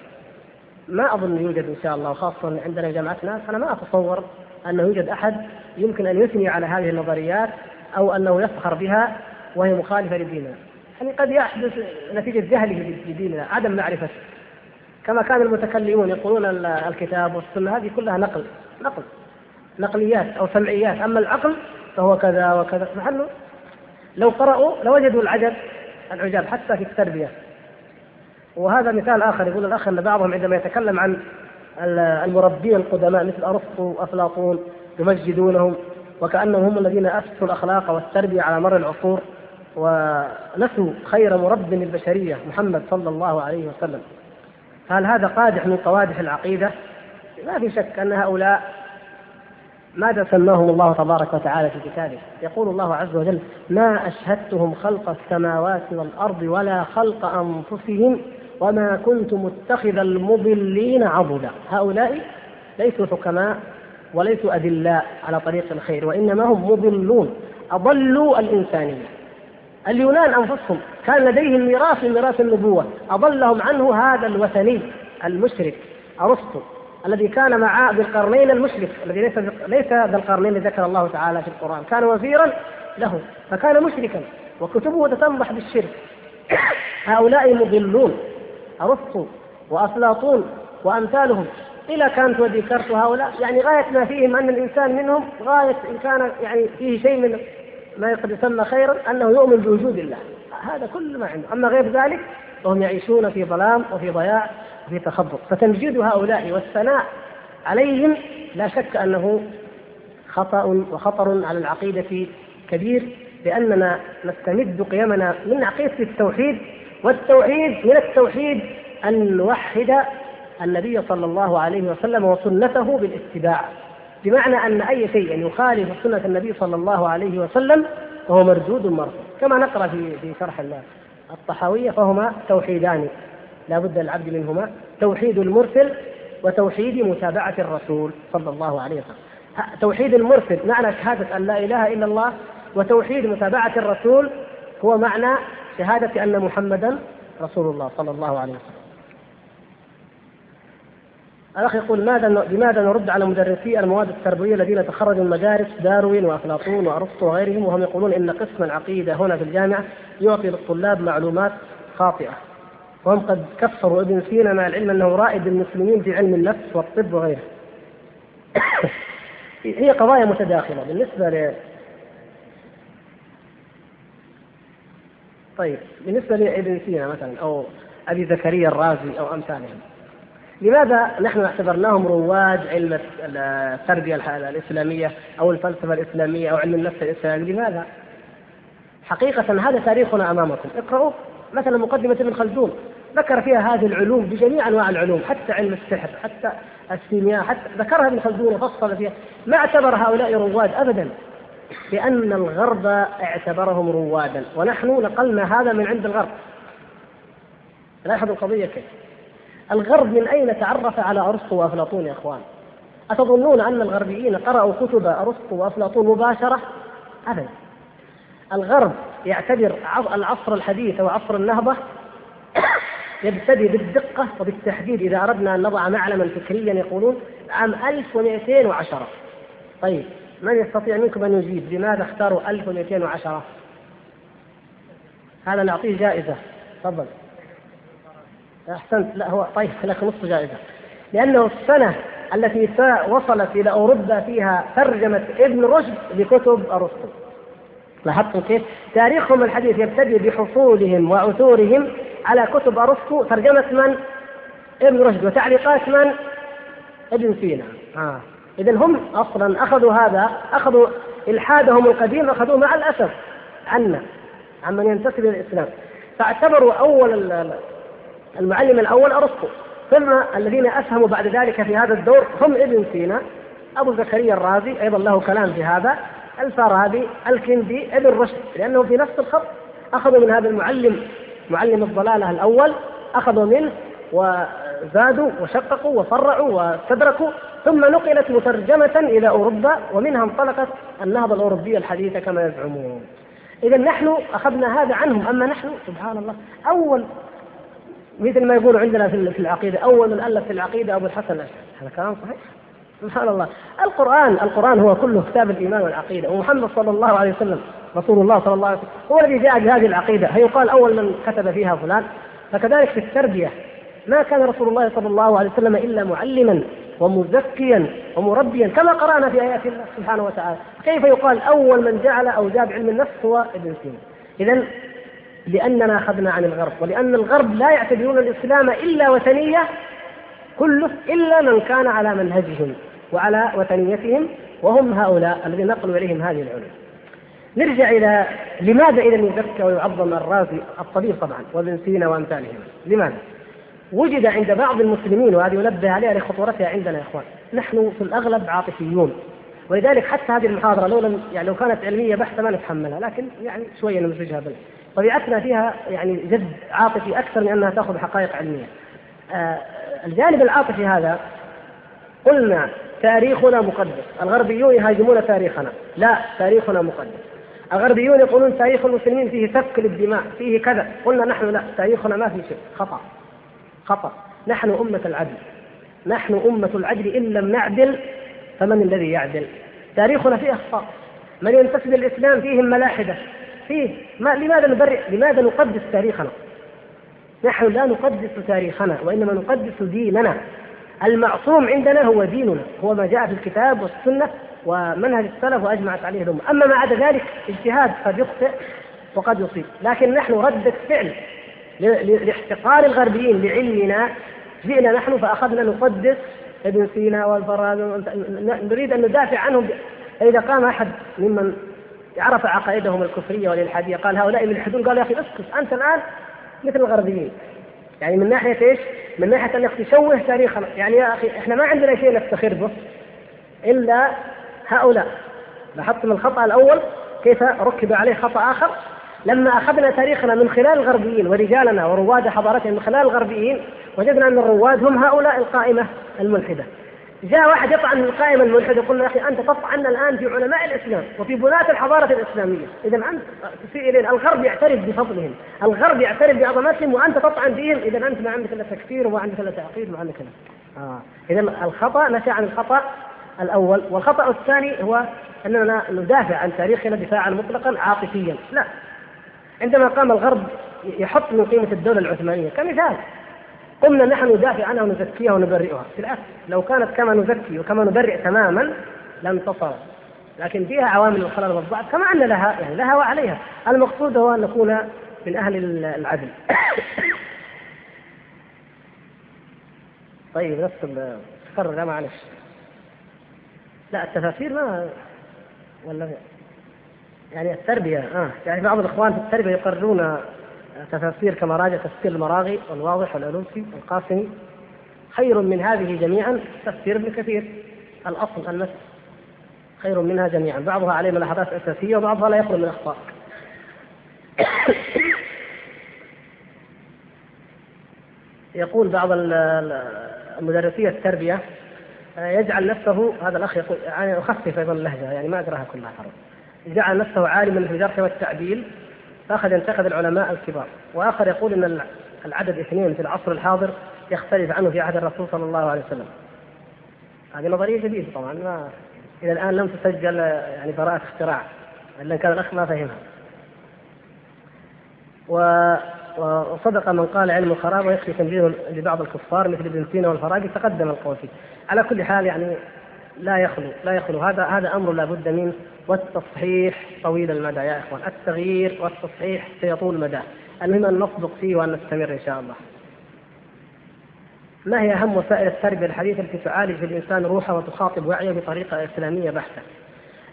ما أظن يوجد إن شاء الله خاصة عندنا جامعتنا أنا ما أتصور أنه يوجد أحد يمكن أن يثني على هذه النظريات أو أنه يفخر بها وهي مخالفة لديننا. يعني قد يحدث نتيجة جهله بديننا عدم معرفته. كما كان المتكلمون يقولون الكتاب والسنة هذه كلها نقل نقل نقليات أو سمعيات. أما العقل فهو كذا وكذا. نحن لو قرأوا لوجدوا العجب العجاب حتى في التربية. وهذا مثال آخر يقول الأخ أن بعضهم عندما يتكلم عن المربين القدماء مثل أرسطو وأفلاطون يمجدونهم وكأنهم هم الذين أسسوا الأخلاق والتربية على مر العصور ونسوا خير مرب للبشرية محمد صلى الله عليه وسلم هل هذا قادح من قوادح العقيدة؟ ما في شك أن هؤلاء ماذا سماهم الله تبارك وتعالى في كتابه؟ يقول الله عز وجل: ما أشهدتهم خلق السماوات والأرض ولا خلق أنفسهم وما كنت متخذ المضلين عضدا. هؤلاء ليسوا حكماء وليسوا أدلاء على طريق الخير وإنما هم مضلون أضلوا الإنسانية. اليونان أنفسهم كان لديهم ميراث من ميراث النبوة أضلهم عنه هذا الوثني المشرك أرسطو الذي كان مع ذي القرنين المشرك الذي ليس ليس ذا القرنين الذي ذكر الله تعالى في القرآن كان وزيرا له فكان مشركا وكتبه تتنضح بالشرك. هؤلاء مضلون. أرسطو وأفلاطون وأمثالهم. إلى كانت وديكارت هؤلاء؟ يعني غاية ما فيهم أن الإنسان منهم غاية إن كان يعني فيه شيء من ما قد يسمى خيرا أنه يؤمن بوجود الله. هذا كل ما عنده. أما غير ذلك فهم يعيشون في ظلام وفي ضياع وفي تخبط. فتمجيد هؤلاء والثناء عليهم لا شك أنه خطأ وخطر على العقيدة كبير لأننا نستمد قيمنا من عقيدة التوحيد والتوحيد من التوحيد أن نوحد النبي صلى الله عليه وسلم وسنته بالاتباع. بمعنى أن أي شيء يخالف سنة النبي صلى الله عليه وسلم فهو مردود مرفوض. كما نقرأ في في شرح الطحاوية فهما توحيدان. لا بد للعبد منهما. توحيد المرسل وتوحيد متابعة الرسول صلى الله عليه وسلم. توحيد المرسل معنى شهادة أن لا إله إلا الله وتوحيد متابعة الرسول هو معنى شهادة أن محمدا رسول الله صلى الله عليه وسلم. الأخ يقول ماذا لماذا نرد على مدرسي المواد التربوية الذين تخرجوا من مدارس داروين وأفلاطون وأرسطو وغيرهم وهم يقولون إن قسم العقيدة هنا في الجامعة يعطي للطلاب معلومات خاطئة وهم قد كفروا ابن سينا مع العلم أنه رائد المسلمين في علم النفس والطب وغيره. هي قضايا متداخلة بالنسبة طيب بالنسبة لابن سينا مثلا أو أبي زكريا الرازي أو أمثالهم لماذا نحن اعتبرناهم رواد علم التربية الإسلامية أو الفلسفة الإسلامية أو علم النفس الإسلامي؟ لماذا؟ حقيقة هذا تاريخنا أمامكم. اقرأوا مثلا مقدمة ابن خلدون ذكر فيها هذه العلوم بجميع أنواع العلوم حتى علم السحر حتى السيمياء حتى ذكرها ابن خلدون وفصل فيها. ما اعتبر هؤلاء رواد أبدا. لأن الغرب اعتبرهم روادا. ونحن نقلنا هذا من عند الغرب. لاحظوا القضية كيف. الغرب من أين تعرف على أرسطو وأفلاطون يا إخوان؟ أتظنون أن الغربيين قرأوا كتب أرسطو وأفلاطون مباشرة؟ أبدا. الغرب يعتبر العصر الحديث وعصر النهضة يبتدي بالدقة وبالتحديد إذا أردنا أن نضع معلما فكريا يقولون عام 1210 طيب. من يستطيع منكم أن يجيب لماذا اختاروا 1210 هذا نعطيه جائزة. تفضل. أحسنت. لا هو طيب لك نصف جائزة. لأنه السنة التي وصلت إلى أوروبا فيها ترجمة ابن رشد لكتب أرسطو. لاحظتم كيف؟ تاريخهم الحديث يبتدئ بحصولهم وعثورهم على كتب أرسطو. ترجمة من؟ ابن رشد. وتعليقات من؟ ابن سينا. آه. إذا هم أصلا أخذوا هذا أخذوا إلحادهم القديم أخذوه مع الأسف. عنا عمن ينتسب إلى الإسلام. فاعتبروا أول المعلم الأول أرسطو. ثم الذين أسهموا بعد ذلك في هذا الدور هم ابن سينا أبو زكريا الرازي أيضا له كلام في هذا الفارابي الكندي ابن رشد. لأنه في نفس الخط أخذوا من هذا المعلم معلم الضلالة الأول أخذوا منه وزادوا وشققوا وفرعوا واستدركوا. ثم نقلت مترجمة إلى أوروبا ومنها انطلقت النهضة الأوروبية الحديثة كما يزعمون. إذا نحن أخذنا هذا عنهم أما نحن سبحان الله أول مثل ما يقولوا عندنا في العقيدة أول من ألف في العقيدة أبو الحسن الأشعري. هذا كلام صحيح؟ سبحان الله. القرآن القرآن هو كله كتاب الإيمان والعقيدة ومحمد صلى الله عليه وسلم رسول الله صلى الله عليه وسلم هو الذي جاء بهذه العقيدة. هيقال أول من كتب فيها فلان. فكذلك في التربية ما كان رسول الله صلى الله عليه وسلم إلا معلما. ومزكيا ومربيا كما قرأنا في آيات الله سبحانه وتعالى. كيف يقال أول من جعل أو جاب علم النفس هو ابن سينا إذا لأننا أخذنا عن الغرب ولأن الغرب لا يعتبرون الإسلام إلا وثنية كله إلا من كان على منهجهم وعلى وثنيتهم وهم هؤلاء الذين نقلوا إليهم هذه العلوم. نرجع إلى لماذا إذا يزكى ويعظم الرازي الطبيب طبعا وابن سينا وأمثالهم. لماذا؟ وجد عند بعض المسلمين وهذه ينبه عليها لخطورتها عندنا يا إخوان نحن في الأغلب عاطفيون. ولذلك حتى هذه المحاضرة لو لم يعني لو كانت علمية بحتة ما نتحملها لكن يعني شوية نمزجها بال طبيعتنا فيها يعني جد عاطفي أكثر من أنها تأخذ حقائق علمية. آه الجانب العاطفي هذا قلنا تاريخنا مقدس. الغربيون يهاجمون تاريخنا. لا تاريخنا مقدس. الغربيون يقولون تاريخ المسلمين فيه سفك للدماء فيه كذا. قلنا نحن لا تاريخنا ما فيه شيء خطأ. خطأ. نحن أمة العدل. نحن أمة العدل. إن لم نعدل فمن الذي يعدل؟ تاريخنا فيه أخطاء. من ينتسب للإسلام فيهم ملاحدة. فيه. ما لماذا نبرئ؟ لماذا نقدس تاريخنا؟ نحن لا نقدس تاريخنا وإنما نقدس ديننا. المعصوم عندنا هو ديننا هو ما جاء في الكتاب والسنة ومنهج السلف وأجمعت عليه الأمة. أما ما عدا ذلك اجتهاد قد يخطئ وقد يصيب لكن نحن ردة فعل. لاحتقار الغربيين لعلمنا جئنا نحن فأخذنا نقدس ابن سينا والفارابي نريد أن ندافع عنهم. فإذا قام أحد ممن عرف عقائدهم الكفرية والإلحادية قال هؤلاء يلحدون قال يا أخي اسكت أنت الآن مثل الغربيين. يعني من ناحية إيش؟ من ناحية أنك تشوه تاريخنا يعني يا أخي إحنا ما عندنا شيء نفتخر به إلا هؤلاء. لاحظتم الخطأ الأول؟ كيف ركب عليه خطأ آخر؟ لما أخذنا تاريخنا من خلال الغربيين ورجالنا ورواد حضارتهم من خلال الغربيين وجدنا أن الرواد هم هؤلاء القائمة الملحدة. جاء واحد يطعن القائمة الملحدة يقول يا أخي أنت تطعن الآن في علماء الإسلام وفي بناة الحضارة الإسلامية. إذا أنت تسيء إلينا الغرب يعترف بفضلهم الغرب يعترف بعظمتهم وأنت تطعن فيهم إذا أنت ما عندك إلا تكفير وما عندك إلا تعقيد وما عندك إلا آه. إذا الخطأ نشأ عن الخطأ الأول والخطأ الثاني هو أننا ندافع عن تاريخنا دفاعا مطلقا عاطفيا. لا. عندما قام الغرب يحط من قيمة الدولة العثمانية كمثال. قمنا نحن ندافع عنها ونزكيها ونبرئها. بالعكس لو كانت كما نزكي وكما نبرئ تماما لانتصر لكن فيها عوامل الخلل والضعف كما أن لها يعني لها وعليها. المقصود هو أن نكون من أهل العدل. طيب نفس تكرر لا معلش لا التفاسير ما ولا يعني التربية آه. يعني بعض الإخوان في التربية يقررون تفاسير كما راجع تفسير المراغي والواضح والألوسي والقاسمي خير من هذه جميعا تفسير ابن كثير. الأصل النفس خير منها جميعا. بعضها عليه ملاحظات أساسية وبعضها لا يخلو من أخطاء. يقول بعض مدرسي التربية يجعل نفسه هذا الأخ يقول يعني أخفف أيضا اللهجة يعني ما أقرأها كلها حرام. جعل نفسه عالما في الجرح والتعديل فأخذ ينتقد العلماء الكبار. وآخر يقول أن العدد اثنين في العصر الحاضر يختلف عنه في عهد الرسول صلى الله عليه وسلم. هذه نظرية جديدة طبعا ما إلى الآن لم تسجل يعني براءة اختراع إلا كان الأخ ما فهمها. و وصدق من قال علم الخراب ويكفي تنبيه لبعض الكفار مثل ابن سينا والفراقي تقدم القول فيه. على كل حال يعني لا يخلو لا يخلو. هذا هذا أمر لا بد منه. والتصحيح طويل المدى يا إخوان. التغيير والتصحيح سيطول مدى المهم أن نصدق فيه وأن نستمر إن شاء الله. ما هي أهم وسائل التربيه الحديثه التي تعالج في الإنسان روحه وتخاطب وعيه بطريقة إسلامية بحتة؟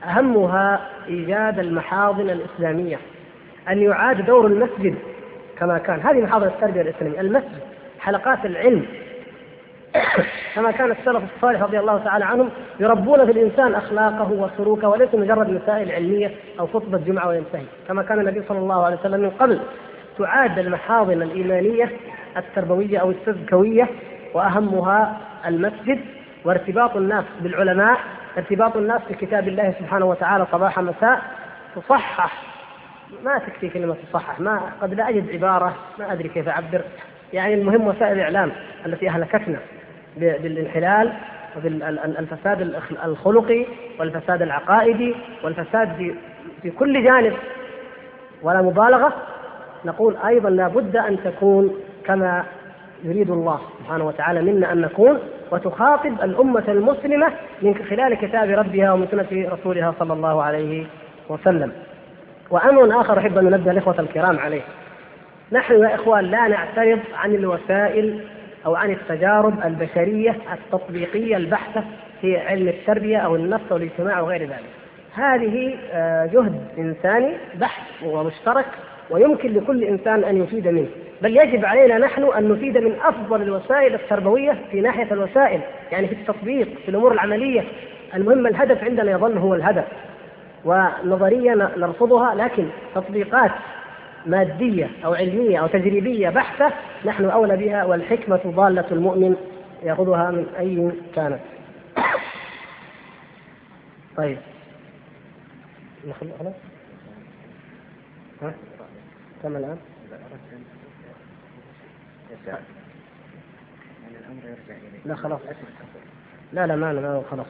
أهمها إيجاد المحاضن الإسلامية. أن يعاد دور المسجد كما كان. هذه محاضن التربيه الإسلامية. المسجد حلقات العلم. كما كان السلف الصالح رضي الله تعالى عنهم يربون في الإنسان أخلاقه وسلوكه وليس مجرد مسائل علمية أو خطبة جمعة وينتهي. كما كان النبي صلى الله عليه وسلم من قبل تعاد المحاضن الإيمانية التربوية أو التزكويه وأهمها المسجد وارتباط الناس بالعلماء ارتباط الناس بكتاب الله سبحانه وتعالى صباح مساء. تصحح. ما تكفي كلمة تصحح ما قد لا أجد عبارة ما أدري كيف أعبر. يعني المهم وسائل الإعلام التي أهلكتنا. بالانحلال وبالفساد الخلقي والفساد العقائدي والفساد في, كل جانب. ولا مبالغة. نقول أيضا لا بد أن تكون كما يريد الله سبحانه وتعالى منا أن نكون وتخاطب الأمة المسلمة من خلال كتاب ربها ومن سنة رسولها صلى الله عليه وسلم. وأمر آخر أحب أن ننبه الإخوة الكرام عليه. نحن يا إخوان لا نعترض عن الوسائل أو عن التجارب البشرية التطبيقية البحثة في علم التربية أو النفس الاجتماع وغير ذلك. هذه آه، جهد إنساني بحث ومشترك ويمكن لكل إنسان أن يفيد منه. بل يجب علينا نحن أن نفيد من أفضل الوسائل التربوية في ناحية الوسائل يعني في التطبيق في الأمور العملية. المهم الهدف عندنا يظل هو الهدف ونظرية نرفضها لكن تطبيقات مادية أو علمية أو تجريبية بحتة نحن أولى بها والحكمة ضالة المؤمن يأخذها من أي كانت طيب. خلاص. ها؟ كم الآن؟ لا خلاص. لا لا ما لا خلاص.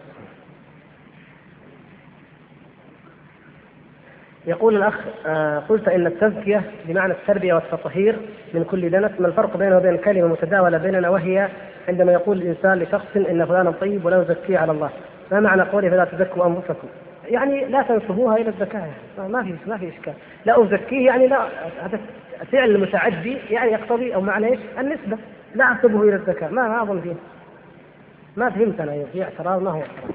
يقول الأخ آه قلت إن التزكية بمعنى التربية والتطهير من كل دنس ما الفرق بينه وبين الكلمة المتداولة بيننا وهي عندما يقول الإنسان لشخص إن فلانا طيب ولا يزكيه على الله؟ ما معنى قوله فلا تزكوا أنفسكم؟ يعني لا تنسبوها إلى الزكاة ما في ما في إشكال. لا أزكيه يعني لا هذا فعل متعدي يعني يقتضي أو معنى إيش؟ النسبة. لا أنسبه إلى الزكاة ما ما أظن فيه. ما فهمت أنا في اعتراض ما هو اعتراض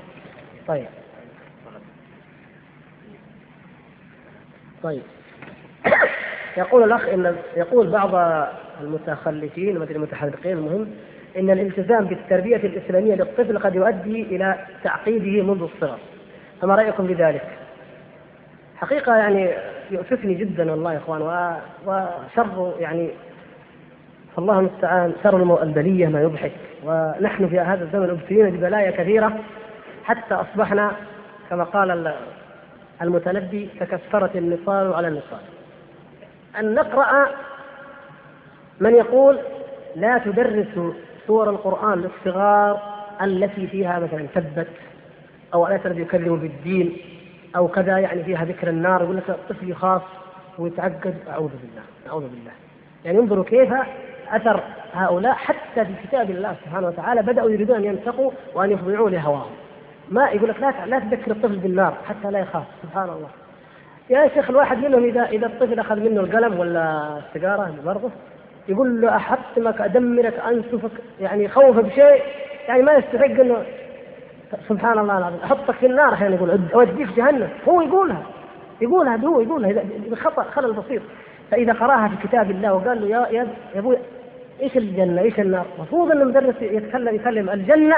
طيب. طيب. يقول الأخ إن يقول بعض المتخلفين مثل المتحرقين المهم إن الالتزام بالتربية الإسلامية للطفل قد يؤدي إلى تعقيده منذ الصغر. فما رأيكم بذلك؟ حقيقة يعني يؤسفني جدا والله يا إخوان وشر يعني فالله المستعان شر البلية ما يضحك. ونحن في هذا الزمن مبتلين ببلايا كثيرة حتى أصبحنا كما قال المتنبي تكسرت النصال على النصال. أن نقرأ من يقول لا تدرس سور القرآن للصغار التي فيها مثلا تبت أو الآيات التي يكلم بالدين أو كذا يعني فيها ذكر النار يقول لك الطفل يخاف ويتعقد أعوذ بالله أعوذ بالله. يعني انظروا كيف أثر هؤلاء حتى في كتاب الله سبحانه وتعالى بدأوا يريدون أن ينتقوا وأن يخضعوا لهواهم. ما يقول لك لا لا تذكر الطفل بالنار حتى لا يخاف سبحان الله. يا شيخ الواحد منهم اذا إذا الطفل أخذ منه القلم ولا السيجارة برضه يقول له احطمك أدمرك أنسفك يعني يخوفه بشيء يعني ما يستحق انه سبحان الله العظيم. أحطك في النار أحيانا يقول أوديك جهنم. هو يقولها. يقولها هو يقولها. بخطأ خلل بسيط. فإذا قرأها في كتاب الله وقال له يا يا أبوي إيش الجنة؟ إيش النار؟ المفروض ان المدرس يتكلم يكلم الجنة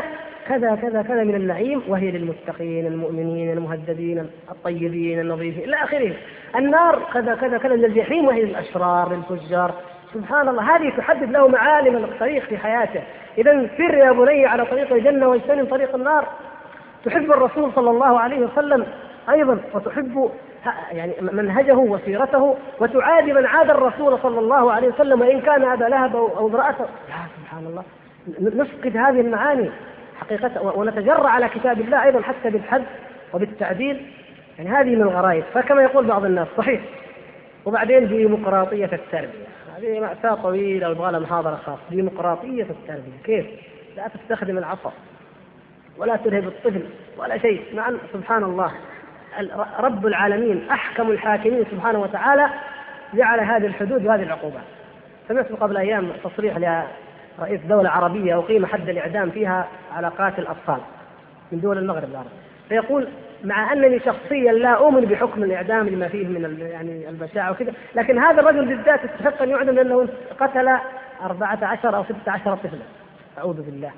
كذا كذا كذا من النعيم وهي للمتقين المؤمنين المهذبين الطيبين النظيفين إلى آخره. النار كذا كذا كذا من الجحيم وهي للأشرار للفجار. سبحان الله هذه تحدد له معالم الطريق في حياته. اذا سر يا بني على طريق الجنة واجتنب طريق النار. تحب الرسول صلى الله عليه وسلم أيضا وتحب يعني منهجه وسيرته وتعادي من عاد الرسول صلى الله عليه وسلم وإن كان أبا لهب أو امرأته. يا سبحان الله. نفقد هذه المعاني. حقيقة ونتجرع على كتاب الله أيضا حتى بالحد وبالتعديل. يعني هذه من الغرائز. فكما يقول بعض الناس صحيح. وبعدين ديمقراطية التربية. هذه مأساة طويلة ويبغى لها محاضرة خاصة. ديمقراطية التربية. كيف؟ لا تستخدم العصا ولا ترهب الطفل ولا شيء. مع سبحان الله رب العالمين أحكم الحاكمين سبحانه وتعالى جعل هذه الحدود وهذه العقوبات. سمعت قبل أيام تصريح رئيس دولة عربية أقيم حد الإعدام فيها على قاتل الأطفال من دول المغرب العربي. فيقول مع أنني شخصيا لا أؤمن بحكم الإعدام لما فيه من يعني البشاعة وكذا لكن هذا الرجل بالذات يستحق أن يعدم لأنه قتل أربعة عشر أو ستة عشر طفلا. أعوذ بالله.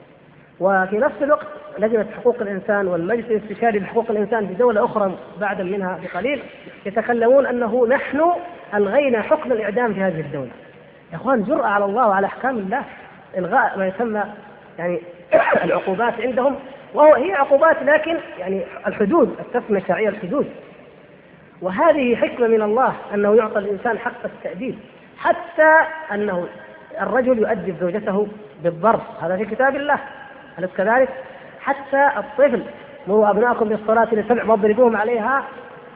وفي نفس الوقت لجنة حقوق الإنسان والمجلس الاستشاري لحقوق الإنسان في دولة أخرى بعد منها بقليل يتكلمون أنه نحن ألغينا حكم الإعدام في هذه الدولة. يا إخوان جرأة على الله وعلى أحكام الله. إلغاء ما يسمى يعني العقوبات عندهم وهو هي عقوبات لكن يعني الحدود التسمية الشرعية الحدود. وهذه حكمة من الله أنه يعطى الإنسان حق التأديب حتى أنه الرجل يؤدب زوجته بالضرب. هذا في كتاب الله أليس كذلك؟ حتى الطفل مروا أبنائكم بالصلاة لسبع واضربوهم عليها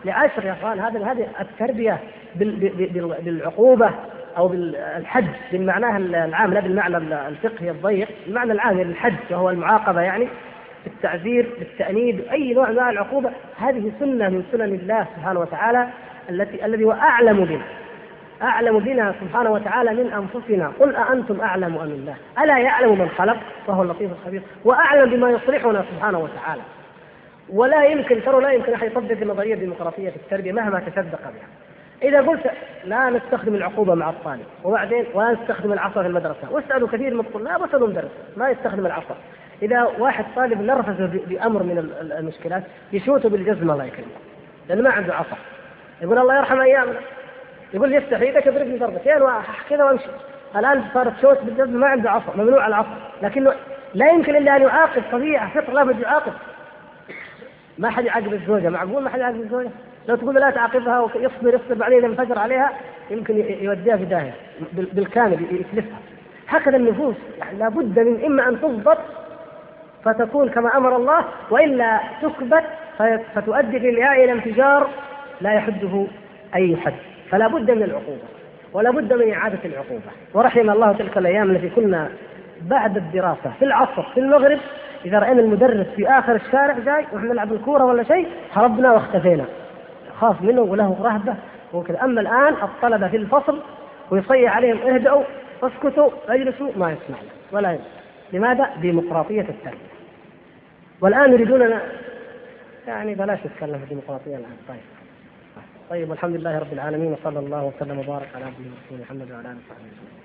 لعشر يا أخوان هذا هذه التربية بالعقوبة. أو بالحد بالمعناه العام لا بالمعنى الفقهي الضيق المعنى العام للحد وهو المعاقبة يعني بالتعذير بالتأنيب أي نوع من العقوبة هذه سنة من سنن الله سبحانه وتعالى التي الذي هو أعلم بنا. أعلم بنا سبحانه وتعالى من أنفسنا. قل أأنتم أعلم أم الله؟ ألا يعلم من خلق؟ وهو اللطيف الخبير. وأعلم بما يصلحنا سبحانه وتعالى. ولا يمكن ترى لا يمكن أحد يطبق النظرية الديمقراطية في التربية مهما تصدق بها. إذا قلت لا نستخدم العقوبة مع الطالب وبعدين ولا نستخدم العصا في المدرسة واسألوا كثير من الطلاب واسألوا مدرس ما يستخدم العصا. إذا واحد طالب نرفز بأمر من المشكلات يشوته بالجزمة الله يكرمه لأنه ما عنده عصا. يقول الله يرحم أيامنا يقول لي افتح إيدك اضربني ضربتين كذا وامشي. الآن صارت شوت بالجزمه ما عنده عصا ممنوع العصا. لكنه لا يمكن إلا أن يعاقب طبيعه فطر لابد يعاقب. ما حد يعاقب الزوجة معقول ما حد يعاقب الزوجة؟ لو تقول لا تعاقبها ويصبر يصبر بعدين اذا انفجر عليها يمكن يوديها في داهية. بالكامل يتلفها هكذا النفوس. يعني لابد من إما أن تضبط فتكون كما أمر الله وإلا تكبت فتؤدي في النهايه إلى انفجار لا يحده أي حد. فلا بد من العقوبة ولا بد من إعادة العقوبة. ورحم الله تلك الأيام التي كنا بعد الدراسة في العصر في المغرب. إذا رأينا المدرس في آخر الشارع جاي ونحن نلعب الكورة ولا شيء هربنا واختفينا. خاف منه وله رهبة. وكذا أما الآن الطلبة في الفصل ويصيح عليهم اهدأوا اسكتوا اجلسوا ما يسمع ولا يسمع لماذا؟ ديمقراطية التربيه والآن يريدون يعني بلاش نتكلم في الديمقراطية الآن. طيب. طيب والحمد لله رب العالمين وصلى الله وسلم وبارك على عبده ورسوله محمد وعلى آله وصحبه